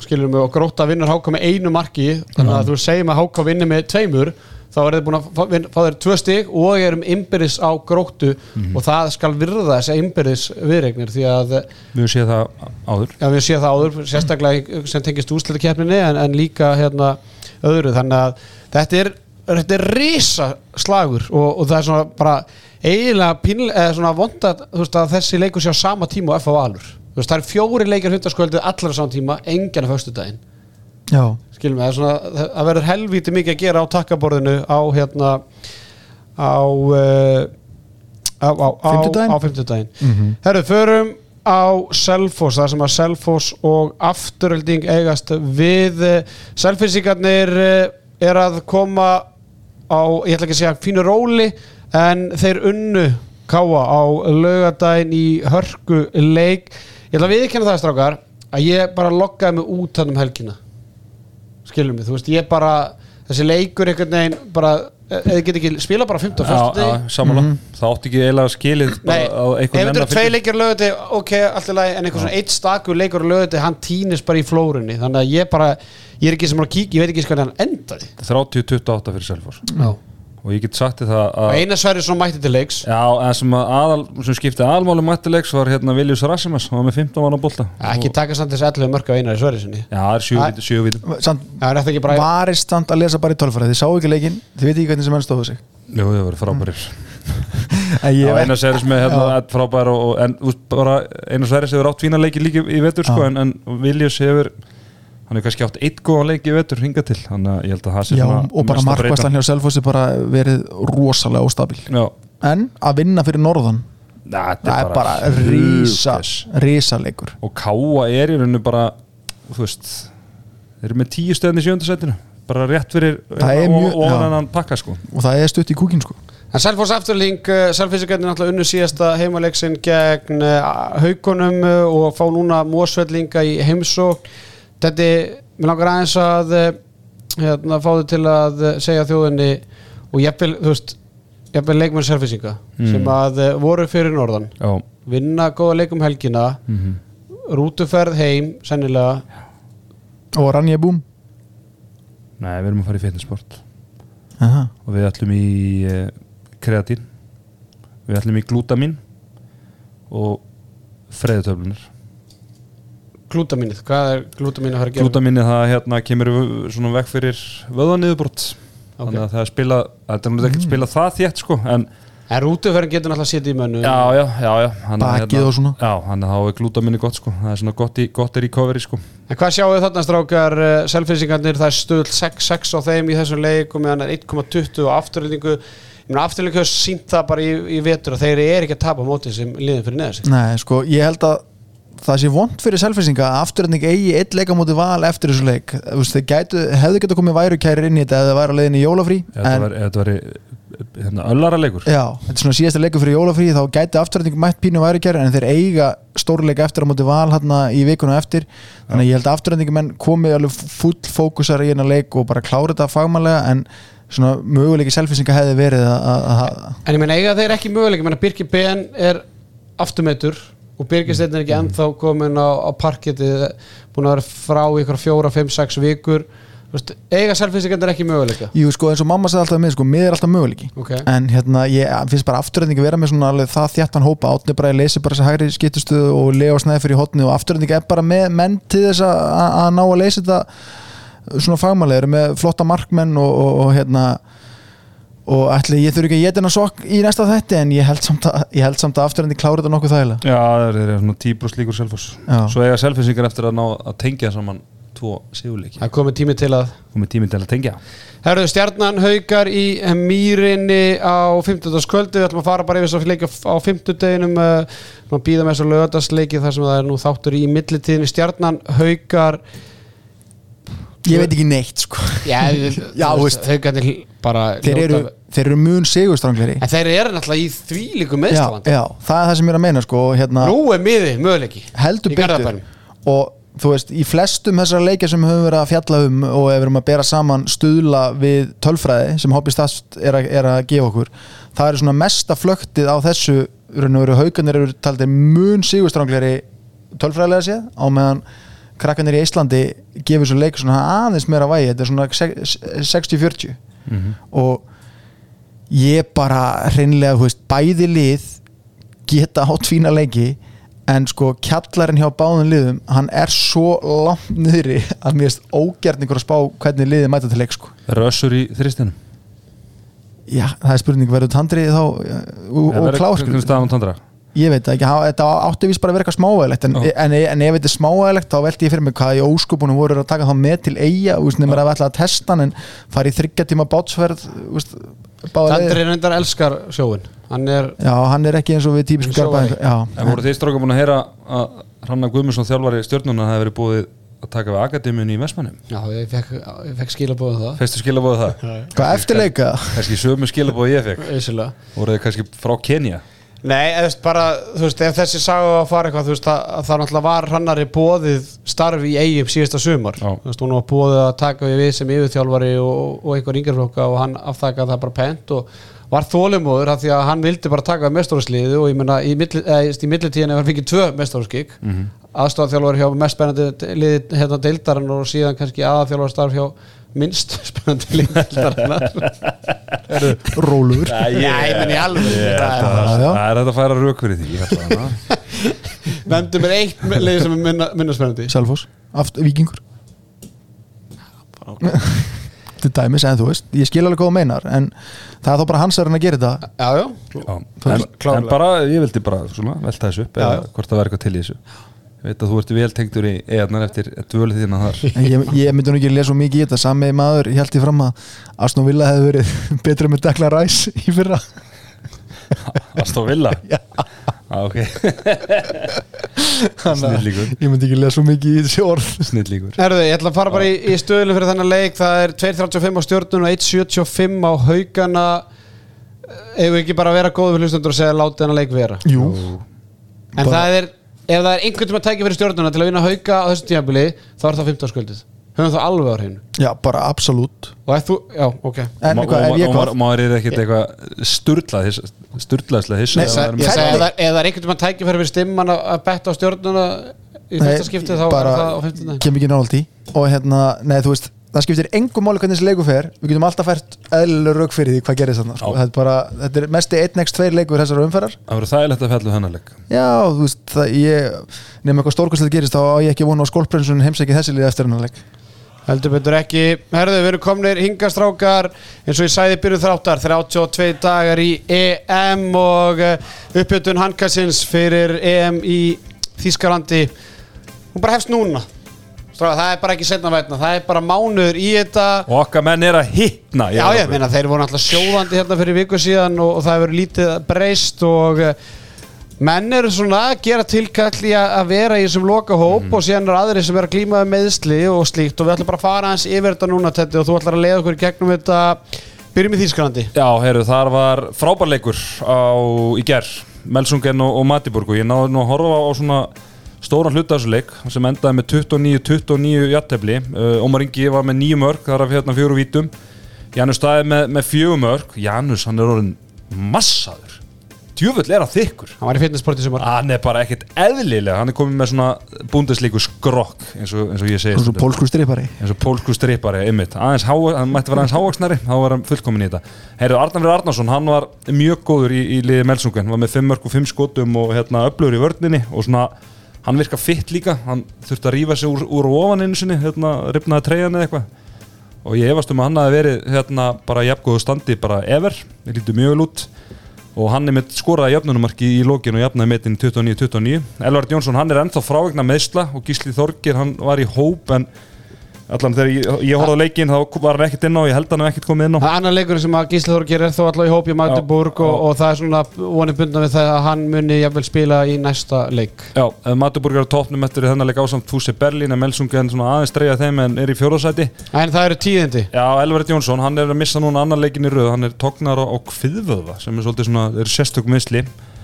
skilur mig og gróta vinnur háka með einu marki þannig að þú segjum að háka vinni með tveimur þá er þið búin að fá, fá þeir tvö stig og erum innbyrðis á gróttu. Og það skal virða þessi innbyrðis viðregnir því að við höfum séð það áður. Já, við séum það áður, sérstaklega sem tengist úrslitakeppninni en, en líka hérna öðru, þannig að þetta er, þetta er risa slagur og, og það er svona bara eiginlega pínlega, eða svona vonda veist að þessi leikur sé á sama tíma og F á alur það er fjóri leikar hundaskvöldið allar á sama tíma, engan á föstudaginn. Já, skilum við, það er verður helvíti mikið að gera á takkaborðinu á hérna á uh, á, Fimmtudaginn? á fimmtudaginn. Herru, förum á Selfoss, það sem að Selfoss og afturölding eigast við. Selfissingarnir er að koma á, ég ætla ekki að segja fínu róli, en þeir unnu káa á laugadaginn í hörku leik ég ætla að viðkynna það strákar að ég bara loggaði mig út hann um helgina skilum mig, þú veist, ég bara þessi leikur einhvern veginn bara, eða get ekki spila bara 15 Já, fyrstu já, sammála. Það átti ekki eiginlega skilið Nei, bara á ef einhvern þetta eru tvei leikir lögði ok, allt í lagi, en einhver svona eitt stakur leikur lögði, hann týnist bara í flórunni. Þannig að ég bara, ég er ekki sem að kíkja ég veit ekki hvað hann endaði. 30-28 fyrir Selfoss. Já. Og ég get sagt og að eina sverri svo mætti til leiks. Já, en sem, að aðal, sem skipti aðalmáli mættilegs var hérna Viljus Rassimas, hann var með 15 mann á bolta. Ekki taka samt þessi 11 mörk á einar í sverri sinni. Já, það er 7 vítum, 7 vítum samt, það er þetta ekki bara varist samt að lesa bara í tölfræði. Þið sá ekki leikinn, þið veit ekki hvernig sem menn stóðu sig. Jú, það voru frábærir. En ég Já, veit Einar Sveris með hérna, frábær og, og, en bara Einar Sveris hefur átt fína leiki líka í vetur sko, en, en Viljus hefur hann hefur kannski átt eitt góðan leik í vetur hinga til þannig að ég held að það sé Já, og bara markvæslan hjá Selfossi bara verið rosalega óstabil. Já, en að vinna fyrir norðan? Na, það er bara rísa hugges. rísa leikur og Káa er í rauninu bara þú veist þeir eru með tíu stöðin í sjöndasætinu bara rétt fyrir er og, hann pakka sko. Og það er stutt í kúkin sko. En Selfoss afturling, Selfissingarnir náttúrulega unnu síðasta heimaleiksin gegn uh, haukunum uh, og fá núna mósvellinga í heimsók. Þetta, mér langar aðeins að uh, hérna, fá þau til að uh, segja þjóðinni og jafnvel, þú veist, jafnvel leikmenn Selfissinga Mm. sem að uh, voru fyrir norðan. Já, Vinna góða leikum helgina, mm rútuferð heim, sennilega. og Ranja Búm nei við erum að fara í fitnessport Aha. og við ætlum í kreatín við ætlum í glútamin og freðutöflunar Glútaminnið, hvað er glútaminnið að fara að gera? glútaminni það hérna kemur svona vekk fyrir vöðaniðurbrott þannig að það er spila þetta er náttúrulega ekki spila það þétt sko en En rútuferðin getur náttúrulega að setja í mönnu. já já já, já. Bakið og svona. já hann er þá er glútaminni gott sko. Það er svona gott, í, gott er í covery sko. En hvað sjáu þarna strákar selfinsingarnir, það er stöðl 6-6 á þeim í þessum leik og meðan er 1,20 á afturlendingu ég meina afturlendingu hefur sínt það bara í, í vetur og þeir eru ekki að tapa mótið sem liðin fyrir neða sig. Nei, sko, ég held að það sé vond fyrir selfinsinga að afturhending eigi eitt leika mútið val eftir þessu leik. Þeir gætu, hefðu getað komið væru kærir inn í þetta ef það væri á leiðin í jólafrí þetta var, hérna, öllara leikur. Já, þetta er svona síðasta leikur fyrir jólafrí þá gæti afturhending mætt pínu væru kærir en þeir eiga stórleika eftir á mútið val hérna í vikuna eftir. Þannig að ég held að afturhendingi menn komið alveg full fókusar í hennar leik og bara klára þetta fagmannlega en svona möguleiki selfinsinga hefði verið að, að, að En ég meina eiga þeir ekki möguleik, ég meina Birgir Ben er afturmeitur og Birgir Steinn er ekki ennþá komin á, á parketið búin að vera frá ykkur fjóra, fimm, sex vikur. Þú veist, eiga selfinsingarnir ekki möguleika? Jú, sko, eins og mamma sagði alltaf með, sko, mið er alltaf möguleiki. Ok. en hérna, ég finnst bara afturrendingi vera með svona alveg það þjættan hópa, átni bara ég leysi bara þess að hægri skiptustuðu og Leo snæði fyrir hotni og afturrendingi er bara með menn til þess að, að að ná að leysa þetta. Svona fagmannlega, eru með flotta markmenn og, og, og hérna og ætli ég þurfi ekki að geta hennar sokk í næsta þætti en ég held samt að, ég held samt að afturrendi klára þetta nokkuð þægilega. Já það er svona tíbrúst líkur selfoss. Já. svo eiga selfissingar eftir að ná að tengja saman tvo sigurleiki. Það komið tími til að komið tími til að tengja. Herðu stjarnan haukar í mýrinni á 50. kvöldi við ætlum að fara bara yfir þess að leika á 50 deginum uh, býða með þess að lögadagsleiki þar sem það er nú þáttur í millitíðinni. Stjarnan haukar ég veit ekki neitt sko. Já, Já, veist. haukarnir bara þeir eru, þeir eru mun sigurstrangleri en þeir eru náttúrulega í þvílíku já, meðslavand já, það er það sem ég er að meina sko hérna, nú er miði möguleiki heldur betur. Og þú veist, í flestum þessar leikja sem við höfum verið að fjalla um og ef við erum að bera saman stuðla við tölfræði sem Hobby Stast er, er að gefa okkur það er svona mesta flöktið á þessu haugarnir eru taldir mun sigurstrangleri tölfræðilega séð á meðan krakkanir í Íslandi gefur svo leik svona aðeins meira vægi þetta er svona se- 60-40 og ég bara hreinlega, þú veist, bæði lið geta átt fína leiki en sko kjallarinn hjá báðum liðum hann er svo langt niðri að mér erst ógjarningur að spá hvernig liðið mæta til leik sko. Rössur í þristinum já, það er spurning, verður tandrið þá uh, og, og klár Ég veit það ekki, þetta átti vist bara að vera eitthvað smáægilegt en, en, en ef þetta er smáægilegt þá velti ég fyrir mig hvað í óskupunum voru að taka þá með til eiga, nema að við ætla að testa hann en fara í þryggja tíma leiðir. Tandri reyndar elskar sjóin hann er já, hann er ekki eins og við garbaðing já, En voru þið stráka búin að heyra að Hrannar Guðmundsson þjálfari stjórnuna hefði verið búið að taka við akademíunni í Vestmannum já, ég fekk, ég fekk skilabóðum það. Feistu skilabóðu það? hvað eftirleika? Kannski sömu skilabóðu ég fekk. Voru þið kannski frá Kenya? Nei, eða, bara, þú veist, ef þessi saga að fara eitthvað, þú veist, það, náttúrulega var hrannari bóðið starfi í eigum síðasta sumar, Já. þú veist, hún var bóðið að taka við við sem yfirþjálfari og, og einhver yngjörflokka og hann afþakkaði það bara pent og var þólimóður af því að hann vildi bara taka mestóðsliði og ég menna í, milli, eða, í millitíðin ef hann fikk tvö mestóðskik mm -hmm. aðstofþjálfari hjá mest spennandi liði hérna deildarinn og síðan kannski aðþjálfari starf hjá minnst spennandi líkildarinnar Rólur Já, ég menn í alveg Það er þetta að færa rauk fyrir því Nefndu mér eitt leið sem er minna, minna spennandi. Selfoss, aft, vikingur Til dæmis, en þú veist Ég skil alveg hvað þú meinar En það er þá bara hans að reyna að gera þetta. Já, já, Já, er en, en bara, ég vildi bara velta þessu upp eða hvort það verður eitthvað til í þessu ég veit að þú ert vel tengdur í eðnar eftir dvölið þína þar. En ég, ég myndi nú ekki lesa svo mikið í þetta. Sami maður, ég held ég fram að Aston Villa hefði verið betra með Declan Rice í fyrra. Aston Villa? Ah, ok, Þannig að Snillíkur. Ég myndi ekki lesa svo mikið í þessi orð. Snillíkur Herðu, ég ætla að fara bara í, í stöðlu fyrir þennan leik. Það er 2.35 á stjórnun og 1.75 á haugana. Ef við ekki bara að vera góðu fyrir hlustundur og segja láti þennan leik vera? Jú, En Bara- það er, ef það er einhvern tíma að tækja fyrir stjórnuna til að vinna hauga á þessu tímabili þá er það 15 skuldið Höfum það alveg á hreinu já, bara absolutt Og ef þú, já, ok En hvað, er ég hvað? maður er ekkert eitthvað sturlað sturlaðslega hissa Nei, sagði, maður er ég sagði ef það ef það er einhvern tíma að tækja fyrir stimman að að betta á stjórnuna í fyrsta skiptið þá er það á 15 kem ekki nált í og hérna, nei þú veist það skiptir engum máli hvernig þessi leiku fer. Við getum alltaf fært eðlilega rauk fyrir því hvað gerist þannig sko. Þetta er bara, þetta er mesti 1x2 leikur þessar umferðar. Það verður þægilegt að fjallu hennar leik. Já, þú veist, það, ég nefnum eitthvað stórkvæmslega gerist þá á ég ekki vona á skólprinsun heimsæki þessi lið eftir hennar leik. Heldur betur ekki, herðu við erum komnir hingastrákar eins og ég sæði byrjuð þráttar. 32 dagar í EM og uppjötun handkassins fyrir EM í Þískalandi hún bara hefst núna Strákar, það er bara ekki setna vætna, það er bara mánuður í þetta. Og okkar menn er að hittna Já, ég meina þeir voru alltaf sjóðandi hérna fyrir viku síðan og, og það hefur lítið breyst og uh, menn eru svona að gera tilkall í að vera í þessum lokahóp og síðan eru aðri sem eru að glíma með meðsli og slíkt. Og við ætlum bara að fara hans yfir þetta núna Teddi, og þú ætlar að leiða okkur gegnum þetta. Byrjum í Þýskalandi. Já, heyrðu, þar var frábærleikur á, í ger, Melsungen og, og Matiburg og ég náði nú að horfa á svona stóran hluta af þessu leik sem endaði með 29-29 jattefli uh, Ómar Ingi var með nýju mörg, þar af hérna fjóru vítum. Janus staði með, með fjögur mörg Janus, hann er orðin massaður. Djúfull er að þykkur. Hann var í fitnessporti sem var Hann er bara ekkert eðlilega, hann er komið með svona búndeslíku skrokk eins og, eins og ég segi og svo stundum. pólsku stripari eins og pólsku strippari ymmit, aðeins há, hann mætti vera aðeins hávaksnari þá var hann fullkomin í þetta. Heyrðu, Arnafrið Arnarsson, hann var mjög góður í, í liði Melsungun, var með 5 mörg og 5 skotum og hérna öflugur í vörninni og svona, hann virka fitt líka. Hann þurfti að rífa sig úr, úr ofaninu sinni hérna, ripnaði treyjan eða eitthvað. Og ég efast um að hann hafi verið hérna bara jafngóðu standi bara ever, ég líti mjög vel út. Og hann er með skoraði jöfnunumarki í lókinu og jafnaði metin 29-29 Elvard Jónsson, hann er ennþá frávegna meðsla og Gísli Þorgir, hann var í hóp en allan þegar ég, ég horfði á leikin þá var hann ekkert inn á, ég held hann hef ekkert komið inn á. Það er annar leikur sem að Gísli Þór gerir þó alltaf í hóp í Magdeburg og, og það er svona vonið bundan við það að hann muni jafnvel spila í næsta leik. Já, Matuburg er á topnum eftir þennan leik ásamt Fúsi Berlín en Melsungen svona aðeins streyja þeim en er í fjóðarsæti En það eru tíðindi. Já, Elvard Jónsson, hann er að missa núna annan leikin í röð. Hann er tognar á, á kviðvöða sem er svolítið svona,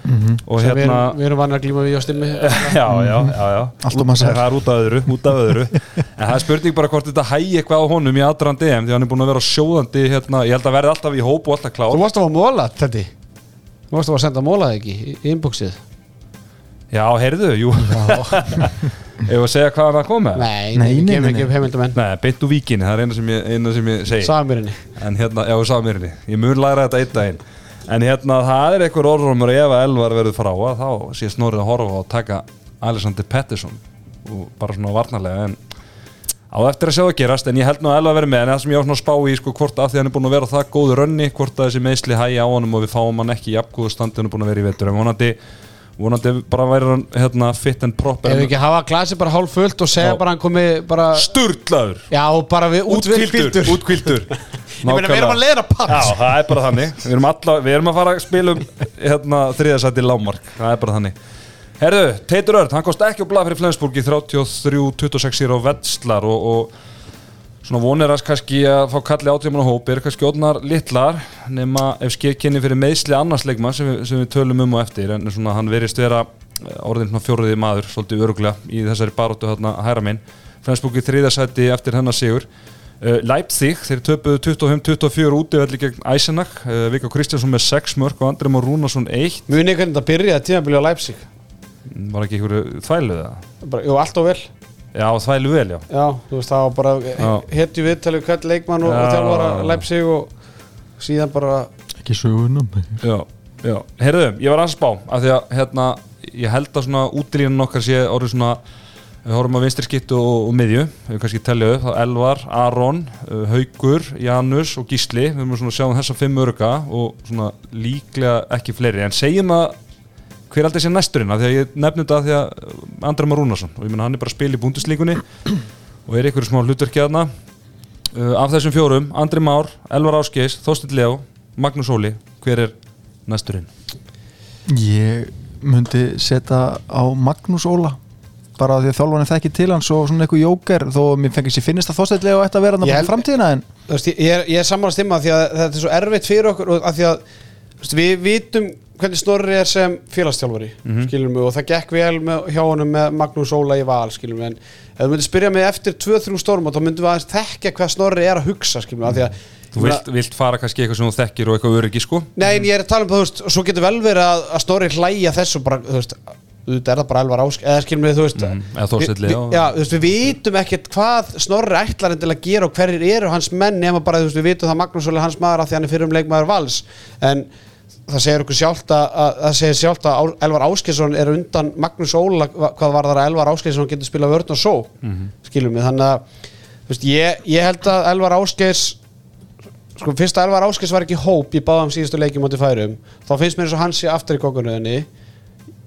er sérstök misli og sem við hérna erum, við erum vanir að glíma við á stimmi já, já, já, já. Massar. Það er út af öðru, út af öðru. En það er spurning bara hvort þetta hægi eitthvað á honum í aðdraðan DM Því hann er búin að vera sjóðandi hérna, Ég held að verði alltaf í hóp og alltaf klár. Þú varst að fá móla, Teddy. Þú varst að fá að senda mólaði ekki í inboxið. Já, heyrðu, jú. Ef að segja hvað hann að koma Nei, Nei, nei, nei, nei, nei, ekki nei. upp heimildamenn Nei, beint úr víkinni, það er eina sem ég, eina sem ég segi. Samirinni En hérna, já, Samirinni Ég mun læra þetta einn daginn En hérna, það er einhver orðrumur ef að Elvar verður frá að Þá sé snorrið að horfa og taka Alexander Pettersson Og bara svona varnarlega En á eftir að sjá það gerast En ég held nú að Elvar verður með En það sem ég var svona að spá í sko, Hvort af því hann er búin að vera á það góðu rönni Hvort að þessi meðsli hægi á honum Og við fáum hann ekki í jafngóðu standi Hann er búin að vera í vetur. En vonandi, vonandi bara væri hann hérna, fit and proper. Við ekki hafa glasi bara hálf fullt og segja bara hann komi bara Sturlaður. Já, og bara við útkvildur Meina, við erum að leiða Já, paps það er bara þannig. Við erum, alla, við erum að fara að spila um hérna, þriðasætti lámark Það er bara þannig. Herðu, Teitur Örd, hann kost ekki á blað fyrir Flensburg í 33-26 á Vetslar og, og svona vonir að kannski að fá kalli átjáman á hóp er kannski odnar litlar nema ef skekkinni fyrir meðsli annars leikma sem, við- sem við tölum um og eftir. En svona hann verist vera eh, orðinn svona fjóriði maður svolítið öruglega í þessari baróttu hérna hæra minn Flensburg í þriðasætti eftir hennar sigur Leipzig, þeir töpuðu 25-24 útivelli gegn Eisenach. Uh, Vika Kristjánsson með 6 mörg og Andri Már Rúnarsson 1 Muni hvernig þetta byrjaði tímabili á Leipzig? Var ekki einhverju þvæluð það? bara, Jú, allt og vel. Já, þvælu vel, já. Já, þú veist, það var bara Já. hetju viðtalið hvern leikmann og, og Já. þjálfara Leipzig og síðan bara ekki sögunum Já, já. Herðu, ég var að spá af því að hérna, ég held að svona útilínan okkar sé orðið svona við horfum á vinstri skittu og, og miðju við kannski tellja upp, þá Elvar, Aron uh, Haugur, Janus og Gísli. Við erum svona að sjá um þessa fimm örga og svona líklega ekki fleiri. En segjum að hver aldrei sé næsturinn af því að ég nefnum þetta af því að Andra Marúnason og ég menna hann er bara að spila í búndislíkunni og er ykkur smá hlutverki aðna uh, af þessum fjórum, Andri Már, Elvar Ásgeis Þorstill Leo, Magnús Óli hver er næsturinn? ég myndi setja á Magnús Óla bara því að þjálfarni þekki til hans og svona eitthvað jóker þó mér fengið sér finnist að þóstætlega og ætti að vera Ég hann á framtíðina en veist, ég, ég er, ég er sammála stimma því að þetta er svo erfitt fyrir okkur og að því að veist, við vitum hvernig Snorri er sem félagstjálfari mm -hmm. og það gekk vel með, hjá honum með Magnús Óla í val skilum við en ef þú myndir spyrja mig eftir 2-3 stórmót þá myndum við aðeins þekka hvað Snorri er að hugsa skilum við, af því að Þú vilt, vilt fara kannski eitthvað sem þú þekkir og eitthvað öryggi sko? Nei, en ég er að tala um það, þú veist, og svo getur vel verið að, að Snorri hlæja þessu bara, þú veist, auðvitað er það bara elvar ásk, eða skilum við, þú veist við- Leó. við- Já, þú veist, við vitum ekkert hvað Snorri ætlar en til að gera og hverjir eru hans menn nema bara, þú veist, við vitum það Magnús Óli hans maður að því hann er fyrir um leikmaður vals. En það segir okkur sjálft að, að það segir sjálft að Elvar Áskesson er undan Magnús Óla hvað var þar að Elvar Áskesson getur spilað vörn og só, skilum við, þannig að veist, ég, ég held að Elvar Áskes sko fyrst að Elvar Áskes var ekki í hóp í báðum síðustu leikjum átti færum þá finnst mér eins og hann sé aftur í kokkunöðinni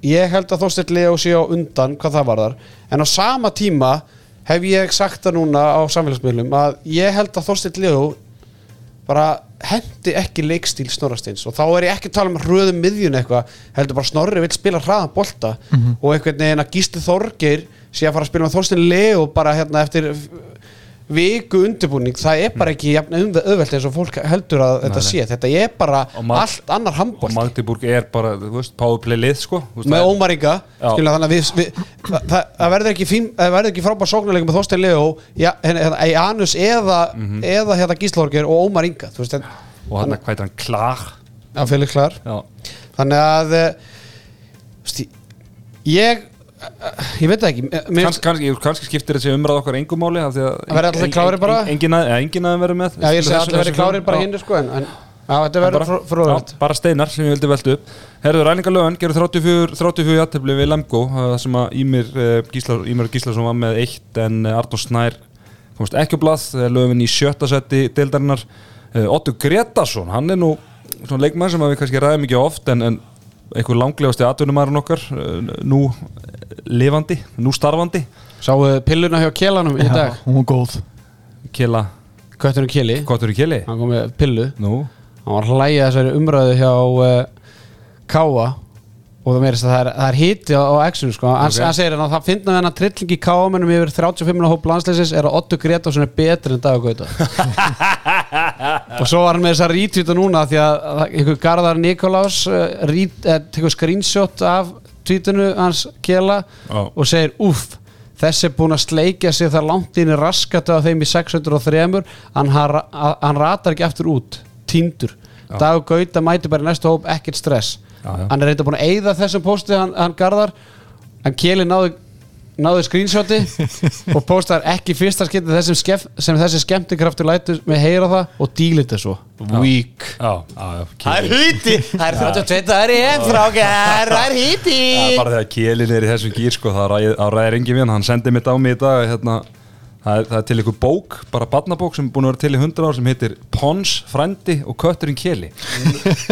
ég held að Þorsteinn Leo sé á undan hvað það varðar. En á sama tíma hef ég sagt það núna á samfélagsmiðlum að ég held að Þorsteinn Leo bara hendi ekki leikstíl Snorrasteins og þá er ég ekki að tala um hröðum miðjun eitthvað, heldur bara Snorri vill spila hraðan bolta. Og einhvern veginn að Gísli Þorgeir sé að fara að spila með Þorstein Leo bara hérna eftir viku undirbúning, það er bara ekki auðvelt eins og fólk heldur að þetta sé. Þetta er bara Og allt annar og handbolt Magdeburg er bara, þú veist, powerplay lið sko. Með það er- Ómar Inga Já. skilja, þannig að við, við það, verður ekki, fín, það verður ekki frábær sóknarleikum með Leo ja, hérna, hérna, Janus eða, eða hérna Gíslorgir og Ómar Inga þú veist, en, og hann, hvað er hann, klar? Að Felix Klar. Já, þannig að eh, ég ég veit ekki mér, Kans, kannski, kannski skiptir þessi umræð okkar engum máli Það verði allir klárir bara? Engin að, ja, engin að verður með. Já, ég segi verið þessu- klárir bara hinn sko, en, en já, þetta verður fróðvært já, bara steinar sem ég vildi velta upp. Herðu, Ræningalögan gerur 34, 34 jættefli við Lemgo það sem að Ímir, uh, Gísla, Ímir Gíslason var með eitt en uh, Arnór Snær komst ekki á blað lögum í sjötta seti deildarinnar. Otto Gretarsson, hann er nú svona leikmann sem við kannski ræðum ekki oft en, en einhver langlegasti atvinnumæðurinn okkar uh, nú lifandi, nú starfandi. Sáu pilluna hjá Kjelanum í dag? hún var góð. Kjela, Kötturinn Kjeli, í Kjeli hann kom með pillu. Nú, hann var hlæja þessari umræðu hjá uh, Káa og það meirist að það er, það er hiti á, á X-unu sko. hann, Ok. hann segir að það finna þennan trilling í Káa mennum yfir 35 minna hóp landslýsis er að Otto Gretarsson er betri en Dagur Gauta og svo var hann með þess að rítvíta núna því að, einhver Garðar Nikolás rít, uh, tekur screenshot af tvítinu hans Kjela Já. og segir uff þessi er búin að sleikja sig þar langt inn í raskatu af þeim í 603 hann, hann, ratar ekki aftur út týndur Dagur Gauta mæti bara í næstu hóp ekkert stress. Já, já. hann er reynda búin að eyða þessum posti hann, hann Garðar. En Kjeli náði náði screenshoti og postar ekki fyrsta skipti þessum skef, sem þessi skemmtikraftur lætur með heyra það og dílit það svo weak Það er hýti, það er 32, það er ég frákær, það er hýti bara þegar Kjelin er í þessum gýr sko, það ræðir engin við hann, hann sendi mitt á mig í dag hérna, það, er, það er til einhver bók bara barnabók sem er búin að vera til í 100 ár sem heitir Pons, Frændi og Kötturinn Kjeli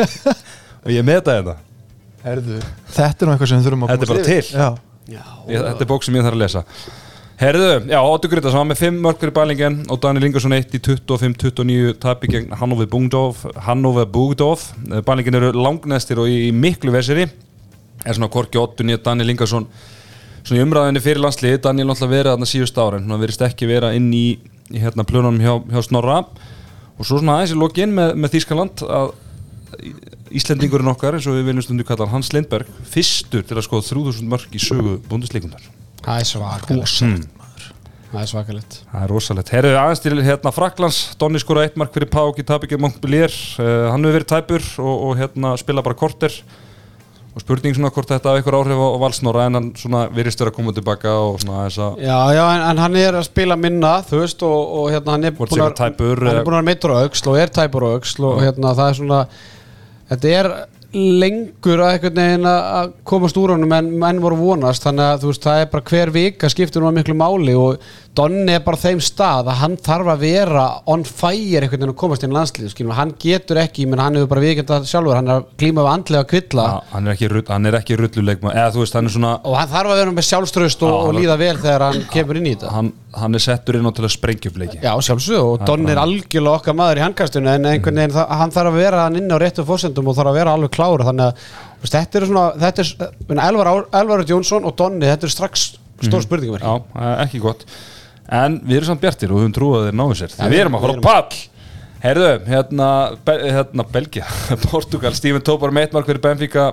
og ég meta þetta. Herðu. þetta er nú eitthvað sem við þurfum að Þetta er bara til. já. Ég, þetta er bók sem ég þarf að lesa. Herðu, já, Óttur Grita sem var með 5 mörgur í bælingen og Daniel Ingersson 1 í 25-29 tapi gegn Hannover Bugdorf Hannover Bugdorf bælingin eru langnestir og í, í miklu vesiri er svona Korki Óttur nýja Daniel Ingersson svona í umræðinni fyrir landsliði Daniel náttúrulega verið þarna síðust ára hann verist ekki vera inn í, í hérna plönunum hjá, hjá Snorra. Og svo svona aðeins í lokin með, með Þýskaland að Íslendingurinn okkar eins og við viljum stundu kalla Hans Lindberg fyrstur til að skoða 3000 mörg í sögu búndisleikundar Það er svakalegt Það er svakalegt Það er rosalegt. Herðu aðeins til hérna Fraklands, Donni skora eitt mark fyrir Pák í Tabíkja Montpellier. Uh, hann hefur verið tæpur og, og hérna spila bara korter. Og og spurning svona hvort þetta hafa einhver áhrif á valsnóra en hann svona virðist vera að koma tilbaka og svona þess að Já, já, en, en hann er að spila minna, þú veist, og, og hérna hann er sé að- hann er búin að á auksl og er tæpur á auksl og hérna það er svona, þetta er lengur að einhvern veginn að komast úr honum en menn voru vonast. Þannig að veist, það er bara hver vika skiptir nú að miklu máli og Donni er bara þeim stað að hann þarf að vera on fire einhvern veginn að komast inn í landslið, hann getur ekki, menn hann hefur bara vikend að sjálfur, hann er að klíma við andlega kvilla. Já, hann er ekki, rull- hann ekki rulluleikma eða þú veist, hann er svona og hann þarf að vera með sjálfströst og, Já, og líða vel þegar hann kemur inn í þetta. hann, hann er settur inn á til að sprengja upp leiki. Já, sjálfsög og Don er algjörlega okkar maður í handkastinu en einhvern veginn það, hann þarf að vera hann inn á réttu fórsendum og þarf að vera alveg klára að þetta er svona þetta er, minna, Elvar, Jónsson og Donni þetta er strax stór spurningum Já, eh, ekki gott En við erum samt bjartir og við höfum trúið að þeir náðu sér. Því við erum að fara á pall. Herðu, hérna, Be hérna Belgia Portugal, Steven Topar með eitt mark fyrir Benfica.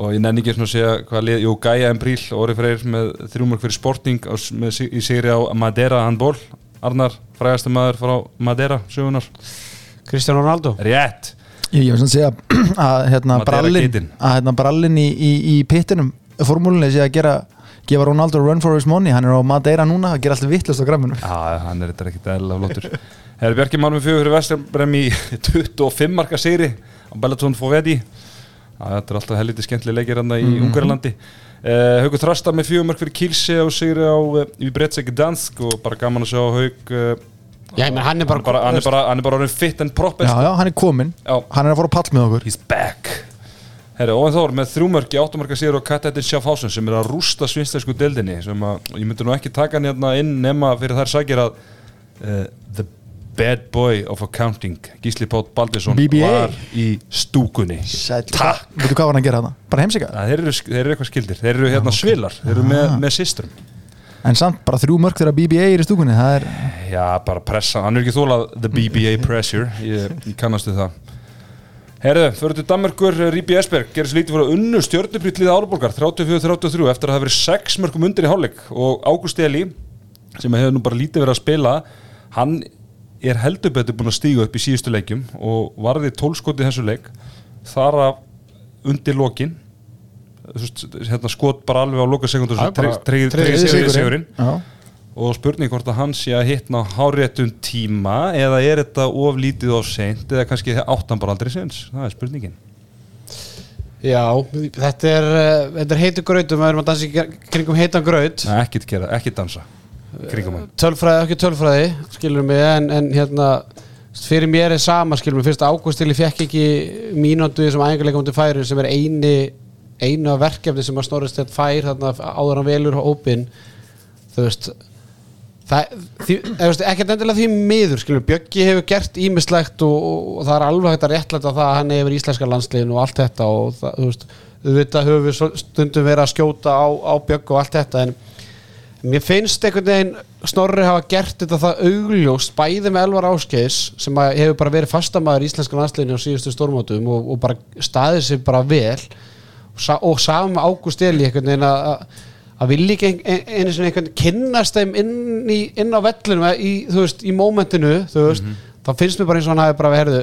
Og ég nenni ekki svona að segja hvað lið, jú, Gaia Embríl Óri Freyr með þrjú mark fyrir Sporting á, með, í sigri á Madeira handból Arnar, frægastu maður frá Madeira, sögunar Kristján Ronaldo? Ég, Rétt. Ég var svona að segja að hérna, Madeira brallin, geitin. að hérna, brallin í, í, í pittinum formúlinni sé að gera gefa Ronaldo run for his money, hann er á Madeira núna að gera alltaf vittlust á gramminu Já, hann er þetta ekkert eðla flottur. Herri Bjarki Málmi fjögur fyrir Vesturbrem í 25 marka sigri á Bellaton Fovedi Þetta er alltaf helviti skemmtileg leikir hann í Mhm. Ungarlandi. Uh, Haugur Þrasta með fjögur mark fyrir Kilse og sigri á uh, í Bretsek Dansk og bara gaman að sjá Haug uh, Já, ég menn hann er bara, hann, bara, hann, er bara, hann er bara orðin fit and proper. Já, já, hann er komin, Já. hann er að fara á pall með okkur. He's back Herri, Óven Þór með þrjúmörki, áttumarka sigur og Katættin Schaffhausen sem er að rústa svinstæsku deildinni sem að, ég myndi nú ekki taka hann hérna inn nema fyrir þær sækir að uh, The Bad Boy of Accounting Gísli Pátt Baldursson BBA. var í stúkunni. Takk. Veitu hvað var hann að gera þarna? Bara heimsika? Þeir, eru, þeir eru eitthvað skildir, þeir eru hérna svilar. Þeir eru með, með systrum. En samt, bara þrjú mörg þegar BBA er í stúkunni Það er, Já, bara pressa, hann er ekki þólað The BBA Pressure, ég, ég kannastu það Herðu, fyrir til Danmerkur Ríbi Esberg gerir sér lítið fyrir að unnu stjörnubrýtlið Árborgar 34-33 eftir að það verið 6 mörgum undir í hálfleik. Og Ágúst Eli sem hefur nú bara lítið verið að spila hann er heldur betur búin að stíga upp í síðustu leikjum og varði tólskot í þessu leik þar af undir lokin. Hérna skot bara alveg á loka sekundur Já, bara tryggði tryggði sigurinn. Og spurning hvort að hann sé að hittna á háréttum tíma eða er þetta of lítið of seint eða kannski áttan bara aldrei sinns það er spurningin. Já, þetta er, uh, þetta er heitu grautum, við erum að dansa kringum heitan graut. Nei, ekkit gera, ekki dansa kringum hann. Tölfræði, ekki tölfræði skilur mig, en, en hérna fyrir mér er sama, skilur mig, fyrst að Ágústili fekk ekki mínútu sem mútið færi sem er eini einu af verkefni sem að snorrist þetta fær þarna áður hann velur hópin þú veist það, því, eða, veist, ekkert endilega því miður skilur, Bjöggi hefur gert ímislegt og, og, og það er alveg hægt að réttlæta það að hann hefur íslenska landsliðin og allt þetta og það, þú veist, auðvitað höfum við stundum verið að skjóta á, á Bjögg og allt þetta en Mér finnst einhvern veginn Snorri hafa gert þetta það augljóst bæði með Elvar Áskeis sem að hefur bara verið fastamæður í íslenska landsliðinu á síðustu stórmótum og, og bara staðið sér bara vel. Og, sa, og saman Ágúst Eli einhvern veginn að að- vilja ekki ein, ein, einu sinni einhvern kynnast þeim inn, í, inn á vellinu í, þú veist, í mómentinu þú veist, þá finnst mér bara eins og hann hafi bara verið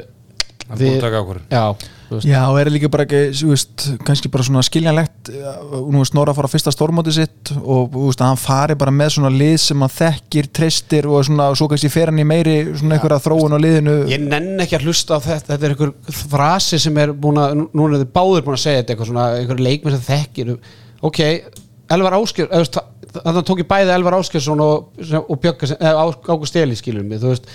hann búið að taka ákvörðun. Já, Já, og er líka bara ekki, þú veist, kannski bara svona skiljanlegt, uh, nú er Snorra að fara fyrsta stórmóti sitt og þú veist hann fari bara með svona lið sem hann þekkir, treystir og svona, svo kannski fer hann í meiri svona einhverja þróun á liðinu. Ég nenn ekki að hlusta á þetta Þetta er einhver frasi sem er búin að nú- Núna er þið báður búin að segja þetta eitthvað svona einhver leikmenn sem þekkir. Ok, Elvar Áskjör Þannig tók ég bæði Elvar Áskjörsson og, og Ágúst Eli skilur mig, þú veist.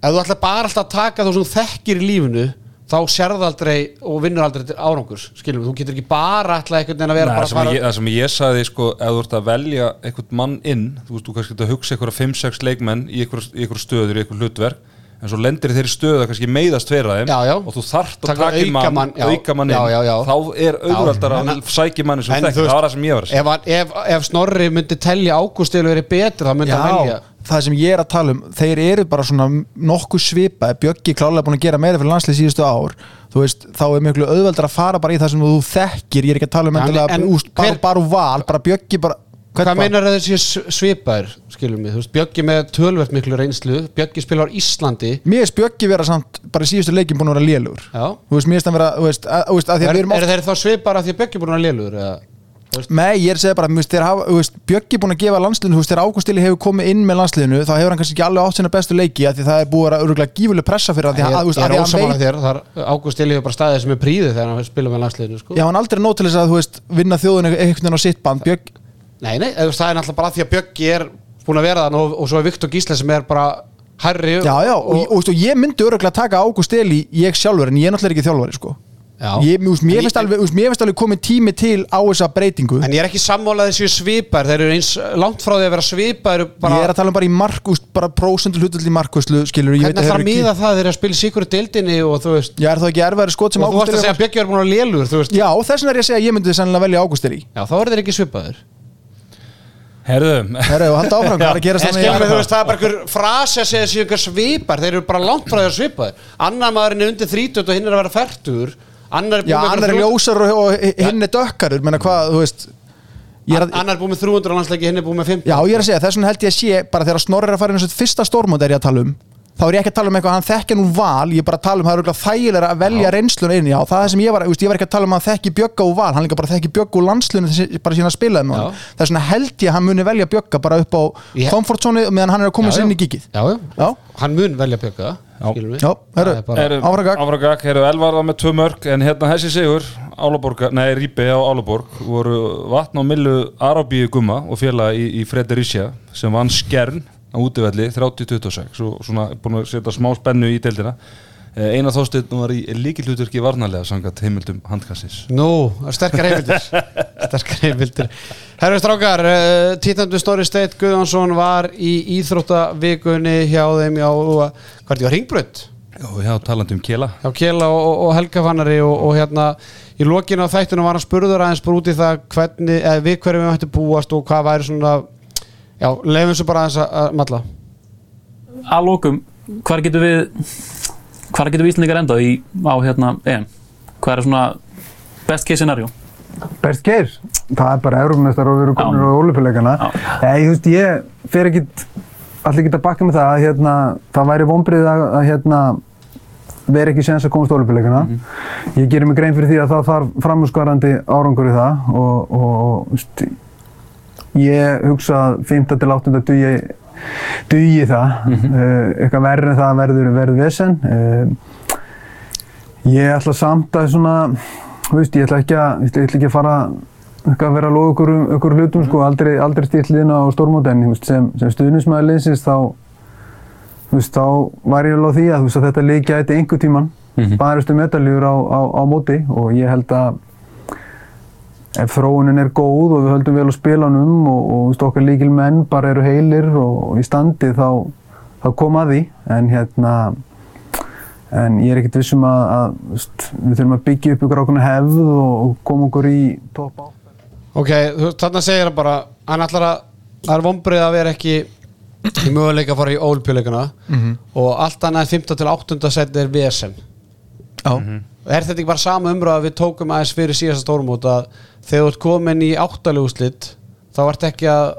Ef þú ætla bara alltaf að taka þú sem þekkir í lífinu þá sérðu aldrei og vinnur aldrei til árangurs skilur mig, þú getur ekki bara alltaf einhvern veginn að vera Nei, bara það, sem ég, það sem ég sagði sko, ef þú ert að velja einhvern mann inn, þú veist, þú kannski ert að hugsa einhverja 5-6 leikmenn í einhver, í einhver stöður, í einhver hlutverk en svo lendir þeirri stöðu að kannski meiðast tveira þeim Já, já. og þú þarft að Taka inn mann, aukamann inn Já, já, já. þá er auðvöldar að sækja manni sem veist, það var það sem ég var að segja. ef, ef, ef Snorri myndi telja Ágúst Eli verið betur þá myndi hann velja. það sem ég er að tala um þeir eru bara svona nokkuð svipa Bjöggi klálega búin að gera meira fyrir landslið síðustu ár. Veist, þá er miklu auðveldar að fara bara í það sem þú þekkir, ég er ekki að tala um En- bara, úr val, bara Bjöggi bara Hvað meinar að þessi svipaður, skilum við, þú veist, Bjöggi með tölvert miklu reynslu, Bjöggi spilar á Íslandi, Mér er spjöggi vera samt bara í síðustu leikin búin að vera lélugur já, Þú veist, mér er það vera, þú veist, að, veist, að að er, er þeir þá svipar að því að Bjöggi búin að lélugur, eða, Nei, ég er að segja bara, þú veist, þeir hafa, þú veist, Bjöggi búin að gefa landsliðinu, þú veist, þegar Ágústili hefur komið inn með landsliðinu, þá hefur hann kannski ekki alveg átt sinna bestu leiki, af því það er búið að vera örgulega gífuleg pressa fyrir hann, ég, að, veist, ég að er að ósamála veit, þér, þar Ágúst Eli hefur bara staðið sem er príðið þegar hann spila með landsliðinu, sko. já, hann aldrei nóg til þess að, þú veist, vinna einhvern veginn á sitt band, Bjögg, Nei, nei, það er náttúrulega bara því að Bjöggi er búin að vera þann og, og svo er Viktor Gísle sem er bara herri já, já, og, og, og, ég myndi örgulega taka Ágústili, ég sjálfur, en ég er náttúrulega ekki þjálfari, sko. Ég, veist, mér finnst alveg, alveg komið tími til á þessa breytingu. En ég er ekki sammálað þessi svipar, þeir eru eins langt frá því að vera svipar bara, Ég er að tala um bara í markúst, bara prósentul hlutull í markúslu, skilur Hvernig ætlar að miða það eru að spila í sikur deildinni og þú veist Já, er það ekki erfæri skot sem Ágúst veist. Já, þess vegna er ég að segja að ég myndi sennilega velja Ágúst í Já, þá er þeir ekki svipaður Herðu, halda áfram, hvað er að gera En skilum við, þú veist, það er bara einhver frasi að segja þessi einhver svipar Þeir eru bara langt frá því að svipaður Annar maðurinn er undir 30 og hinn er að vera færtur Annar er Já, búin með annar er einhver þrjú- ljósar og, og hinn er dökkarur menna hvað, þú veist ég er að, Annar er búin með 300 landsleiki, hinn er búin með 50 Já, ég er að segja, þess vegna held ég að sé bara þegar Snorri er að fara inn á sitt fyrsta stórmót er ég að tala um þá er ég ekki að tala um eitthvað að hann þekkja nú val ég er bara að tala um það er þægilega að velja reynslun inn, já, það er það sem ég var, ég var ekki að tala um að hann þekki bjögga úr val, hann líka bara þekki bjögga úr landslunum bara síðan að spila þeim Já. þess vegna held ég að hann muni velja bjögga bara upp á comfort zone meðan hann er að koma sér inn í gigið. Já, já, Já, hann mun velja Bjögga skilum við Já, herru. Það er bara- Heru, Áfram gakk. Áfragak, heru Elvar var með tvö mörg en hérna þessi sigur, Álaborga, nei Rípi á Álaborg voru vatn á millu Arabíu Gumma og félag í, í Frederísja sem vann skern á útivelli 30-26 og svona búin að setja smá spennu í deildina. Eh, Einar Þorsteinn var í líkilhuturki varnarlega sangat heimildum handkassis. Nú, sterkar heimildir Sterkar heimildir. Herru strákar, uh, títandu Stóri Steit Guðjónsson var í íþróttavikunni hjá þeim á, hvað er því, á Ringbrönd og já, talandi um kela. Hjá Kjela og, og, Helga Fannari og, og hérna í lokinu á þættinu var hann spurður aðeins bara út í það hvernig, eða við hverju við mættu búast og hvað væri svona já, leifum svo bara aðeins að, matla að lókum, hvar getur við hvar getur við Íslandingar endað í, á hérna EM? Hvað er svona best case scenario? Best case, það er bara eurumestar og við erum komin á þú veist, ég fer ekkit, allir ekki að bakka með það að hérna, það væri vonbrið að, að hérna, vera ekki séns að komast á ólupjuleikana. Ég gerir mig grein fyrir því að það þarf framhúsgarandi árangur í það og, og, og ég hugsa að 5. til 8. dugi, dugi það. uh, eitthvað verður en það verður, verður vesen. Uh, Ég ætla samt að svona, veist, ég ætla ekki að, ég ætla ekki að fara eitthvað að vera að loða ykkur, ykkur hlutum, sko, aldrei, aldrei stílt liðina á stórmótenni, sem, sem stuðnismæður liðsins þá, veist, þá var ég alveg á því að, veist, að þetta lið gæti einhver tíman, mm -hmm. barastu medaljur á, á, á móti og ég held að ef þróunin er góð og við höldum vel á spilanum og, og þú veist, okkar líkil menn bara eru heilir og, og í standi þá, þá kom að því, en hérna, En ég er ekkert vissum að, að við þurfum að byggja upp ykkur ákveðna hefð og, og koma okkur í topp á. ok, þarna segir hann bara hann ætlar að, það er vonbrið að vera ekki í möguleika að fara í ólpjuleikana og allt annað 15 til 8. seti er VSM Já, er þetta ekki bara sama umröð að við tókum aðeins fyrir síðasta stórmót að þegar þú ert komin í áttaluguslit þá ert ekki að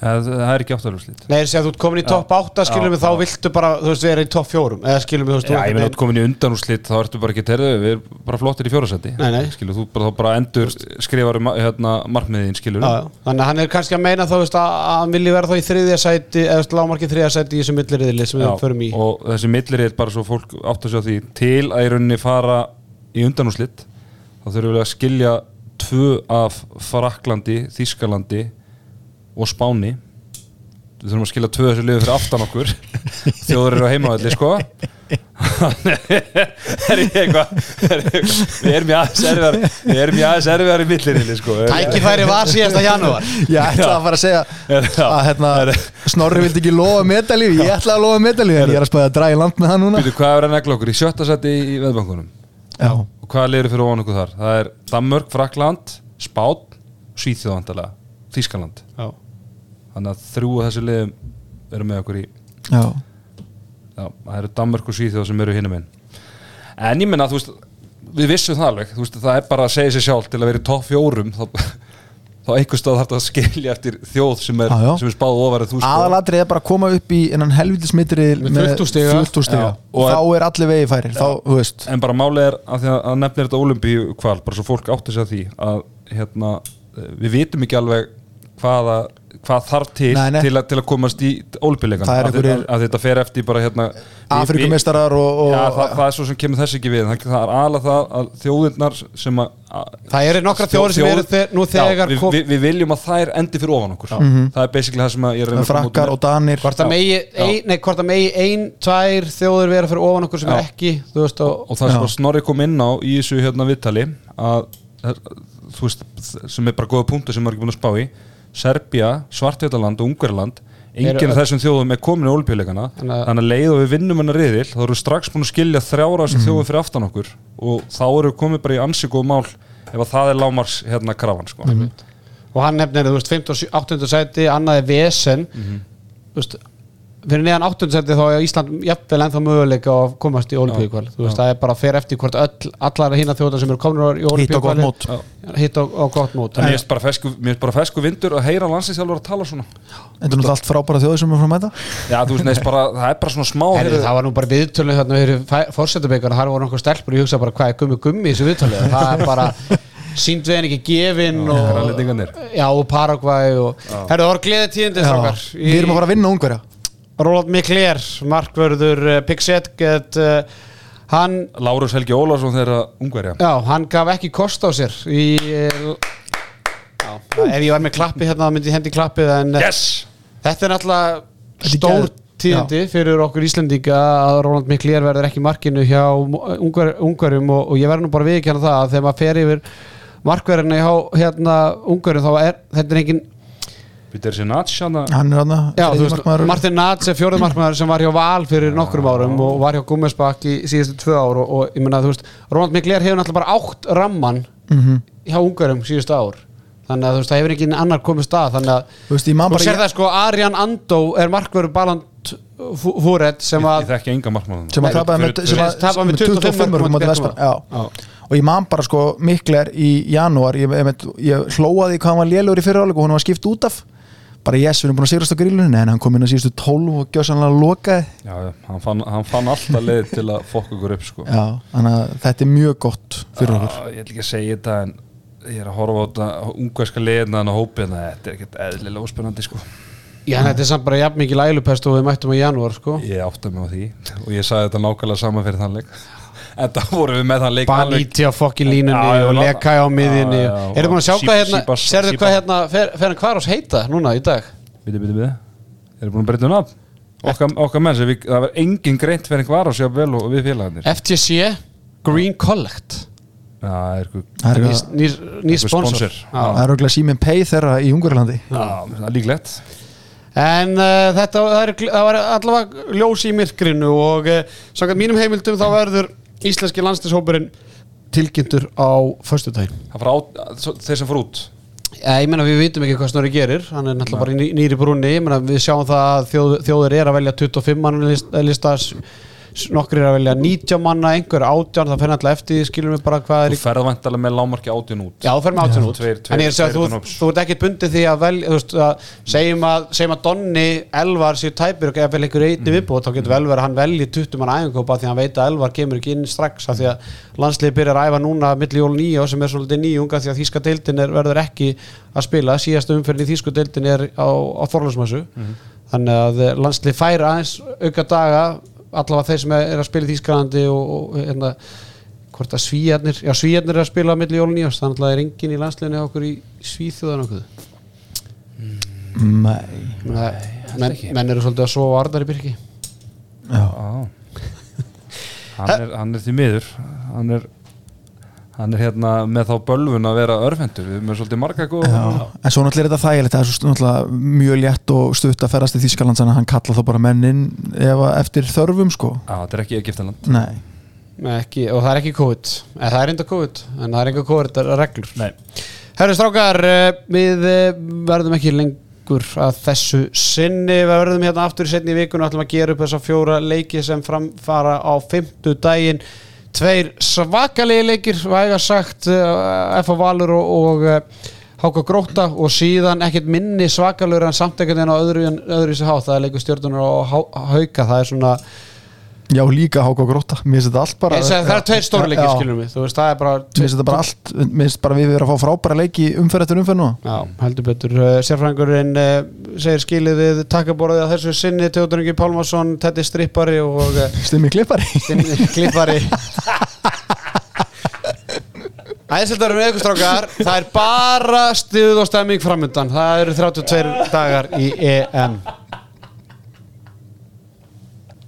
það, það er ekki áttalúslít Nei, þess að þú ert komin í topp 8 skilum við þá viltu bara, þú veist, vera í topp 4 eða skilum við, þú veist, Já, þú þú ert komin í undanúrslit, þá ertu bara ekki terðu, við erum bara flottir í nei. Skilur, þú bara, bara endur skrifar um hérna, markmiðin, skilur. Já, já. Þannig að hann er kannski að meina þá veist, að hann vilji vera þá í þriðja sæti eða veist, lágmarki þriðja sæti í þessu milliriðli sem við förum í. og þessi millir er bara svo fólk átt að sjá því til að í rauninni fara í undanúrslit, og Spáni. Við þurfum að skilja tvö þessu liðu fyrir aftan okkur. Þjóður eru á heimavalli, sko. er ég eitthvað er eitthvað- við erum í aðeins erfiðar við erum í aðeins erfiðar í millirinni sko. Tækifæri var síðasta janúar. Ég ætla að fara að segja að hérna, Snorri vildi ekki lofa medalíu, ég ætla að lofa medalíu. En ég er að spæða að draga í land með það núna. Býtu, hvað er að negla okkur? Í sjötta seti í veðbankunum Já, og hvað liður fyrir ofan okkur þar? Það er Danmörk, Frakland, Spán Svíþjóð vandalega, Þískaland Já. Þannig að þrjú af þessu liðum eru með okkur í já, já, það eru Danmörk og Svíþjóð sem eru hinum inn en ég minna, þú veist við vissum það alveg, þú veist, það er bara að segja sér sjálf til að vera í topp fjórum þá, þá einhver stað þarf það að skilja eftir þjóð sem er, Já, já. sem er spáð ofarið þú sko. Aðalatrið er bara að koma upp í innan helvitismitri Með fullt úr stiga. og þá er allir vegi færir þá, En bara málið er að, að nefnir þetta olimpíu kval, bara svo fólk átti sig að því að hérna, við vitum ekki alveg hvaða hvað þarf til Nei, nei. Til, að, til að komast í Það er að, að, að þetta fer eftir bara hérna Afrikumeistarar og, og Já, það, það er svo sem kemur þess ekki við það, það er alveg það að þjóðirnar sem að að- Það eru nokkra þjóðir sem eru þe- nú þegar Já, við, við, við viljum að þær endi fyrir ofan okkur. Það er basically það sem að ég er reyna frakkar og danir. Hvort að megi, ein, nei, hvort að megi ein, tvær þjóður vera fyrir ofan okkur sem Já. er ekki veist, og, og það sem Já. að Snorri kom inn á í þessu hérna viðtali að, þú veist, sem er bara góða punktu sem maður er ekki búin að spá í Serbia, Svartveitaland og Ungverland enginn Eru af þessum þjóðum er komin í olíuleikana Þannig að- leið og við vinnum hennar riðil þá erum við strax búin að skilja þrjára þessum Mhm. þjóðum fyrir aftan okkur og þá erum við komið bara í ansi góð mál ef að það er lámars hérna krafan sko. og hann nefnir, þú veist, 5. og 7 8. sæti annað er Vesen þú veist, fyrir neðan 8. sæti þá er Ísland jafnvel ennþá möguleika að komast í Olífíukval, þú veist, það er bara að fer eftir hvort öll, allar hína þjóðar sem eru komin í Hitt og gott Olífíukval mót. Hitt og, og gott mót. Mér finnst bara fesku, fesku vindur að heyra landsinsjálfur að tala svona. Þetta er náttúrulega allt frábæra þjóði sem er frá að mæta. Já, þú veist, neist bara, það er bara svona smá Herri, heyrðu- það var nú bara viðtölun þarna fyrir fórsetabekar þar voru nokkuð stelpur og ég hugsa bara hvað er gummi gummi í þessu viðtölu það er bara sínd við henni ekki gefin og, og Paraguay og, herru, það var gleðið tíðindi strákar. Við erum að fara að vinna ungverja Roland Mikler, markvörður uh, Pixet get uh, hann, Lárus Helgi Ólafsson þeirra ungverja. Já, hann gaf ekki kost á sér í uh, já, ef ég var með klappi hérna þá myndi ég hendi klappið en Yes! þetta er náttúrulega stór tíðindi fyrir okkur Íslendinga að Roland Mikler verður ekki markinu hjá ungar, ungarum og, og ég verður nú bara viðkjana það að þegar maður fer yfir markverðina hjá hérna ungarum þá er þetta er engin Peter Sinach hann að Hann er hann veist, Martin Nats er fjórið markmaður sem var hjá Val fyrir nokkrum árum og var hjá Gummesbakk í síðustu tvö ár og, og ég meina, þú veist, Ronald Mikler hefur náttúrulega bara átt ramman Mhm. hjá ungarum síðustu ár. Þannig að þú veist, það hefur ekki annar komið stað þannig að, Þú veist, ég man þú bara sér það sko Arjan Andó er markmaður Baland Fúret sem Ég að þekki enga markmann sem að tapaði með, fyrir- sem fyrir- að, tapaði með með 25 25 mörgum mörgum á gegn Vespa Val. já. og ég man bara sko mikler í janúar ég, ég, ég hlóaði hvað hann var lélur í fyriráleik og hann var skipt út af bara yes, við erum búin að sigrast á grillunni en hann kom inn á síðustu 12 og gjössanlega lokaði. Já, hann fann, hann fann alltaf leið til að fokka okkur upp sko. já, þannig að þetta er mjög gott fyrir okkur. Já, Ég ætla ekki að segja þetta en ég er að horfa á þetta ungverska leiðina og hópið þetta er ekkert eðlilega óspennandi sko. Já, en þetta er samt bara jafn mikið lælupest og við mættum á janúar sko. Ég átta mig á því. Og ég sagði þetta nákvæmlega sama fyrir þann leik en það vorum við með þann leik Baníti á fokkin línunni og. Lekæ á miðjunni. Já, já, Eru búin að sjá hvað hérna Serðu hvað hérna fer, fer hann hvar ás heita núna í dag? Biti, biti, biti Erum búin að breyta hún af Okkar, okkar menn sem við, það var engin greint fyrir einhver var á sig vel og við félagarnir. FTC Green Collect. Já, það er það er, Nýr, sponsor, það er okkur síminn pay þeirra í Ungverjalandi. Já, það er líklegt. En uh, þetta það er, það var allavega ljós í myrkrinu og uh, samkvæmt mínum heimildum þá verður íslenski landslýshópurinn tilkynntur á fara á, þeir sem fór út? Ja, ég meina við vitum ekki hvað Snorri gerir. Hann er náttúrulega bara í ný- nýri brunni ég meina við sjáum það að þjóð, þjóðir er að velja 25 mann lista, lista nokkur er að velja 90 manna einhver 18, það fer náttúrulega eftir því, skilur við bara hvað er Þú ferð vantalega með lámarki átjón út. Já, þú fer með 18 út. Tveir- tveir- En ég er að segja, tveir þú, þú ert ekkert bundið því að velja þú veist, að segjum að, segjum að Donni Elvar sér tæpir og ef vel einhver einni Mhm. viðbúð þá getur vel verið að hann velji 20 manna æfingkópa því að hann veit að Elvar kemur ekki inn strax af því að landsliði byrjar að æfa núna milli jól 9 sem er svolítið nýjunga því að þýska deildin er, að í að allavega þeir sem er að spila í Þýskalandi og, og hérna hvort að svíjarnir, já svíjarnir er að spila á milli jól 9 þannig að það er engin í landsliðinu hjá okkur í Svíþjóðan okkur Nei, menn, menn eru svolítið að sofa arðar í byrki já, Já hann er, hann er því miður hann er hann er hérna með þá bölvun að vera örfendur við erum með svolítið marga góð já. en svo náttúrulega er þetta þægilegt. Það er svo náttúrulega mjög létt og stutt að ferðast í Þýskaland þannig að hann kalla þá bara mennin ef að eftir þörfum sko. Þetta er ekki Egiptaland Nei, Nei, ekki, og það er ekki COVID eða það er enda COVID, en það er enga COVID reglur. Nei. Herru strákar, eh, við eh, verðum ekki lengur að þessu sinni. Við verðum hérna aftur í setni í vikuna ætlum að gera upp þessa fjóra leiki sem framfara á fimmtu daginn tveir svakalegi leikir væga sagt uh, F.A. Valur og, og uh, Háka Gróta og síðan ekkert minni svakalur en samt ekkert en á öðru, öðru í sig há, það er leikur stjórnunar og hauka, það er svona Já, líka háka og gróta Mér finnst þetta allt bara og það er tveir stóri leikir Já. skilum við, veist, bara Mér finnst þetta bara allt Mér finnst bara við verðum að fá frábæra leiki umferð eftir umferð nú Já, heldur betur. Uh, Sérfræðingurinn uh, segir skilið við takkaborðið að þessu sinni Teodor Ingi Pálmarsson, Teddy Strippari og uh, Stimmi klippari. Stimmi Klippari. Æðisildar um eðkustrákar Það er bara stuð og stemming framöndan Það eru 32 dagar í EM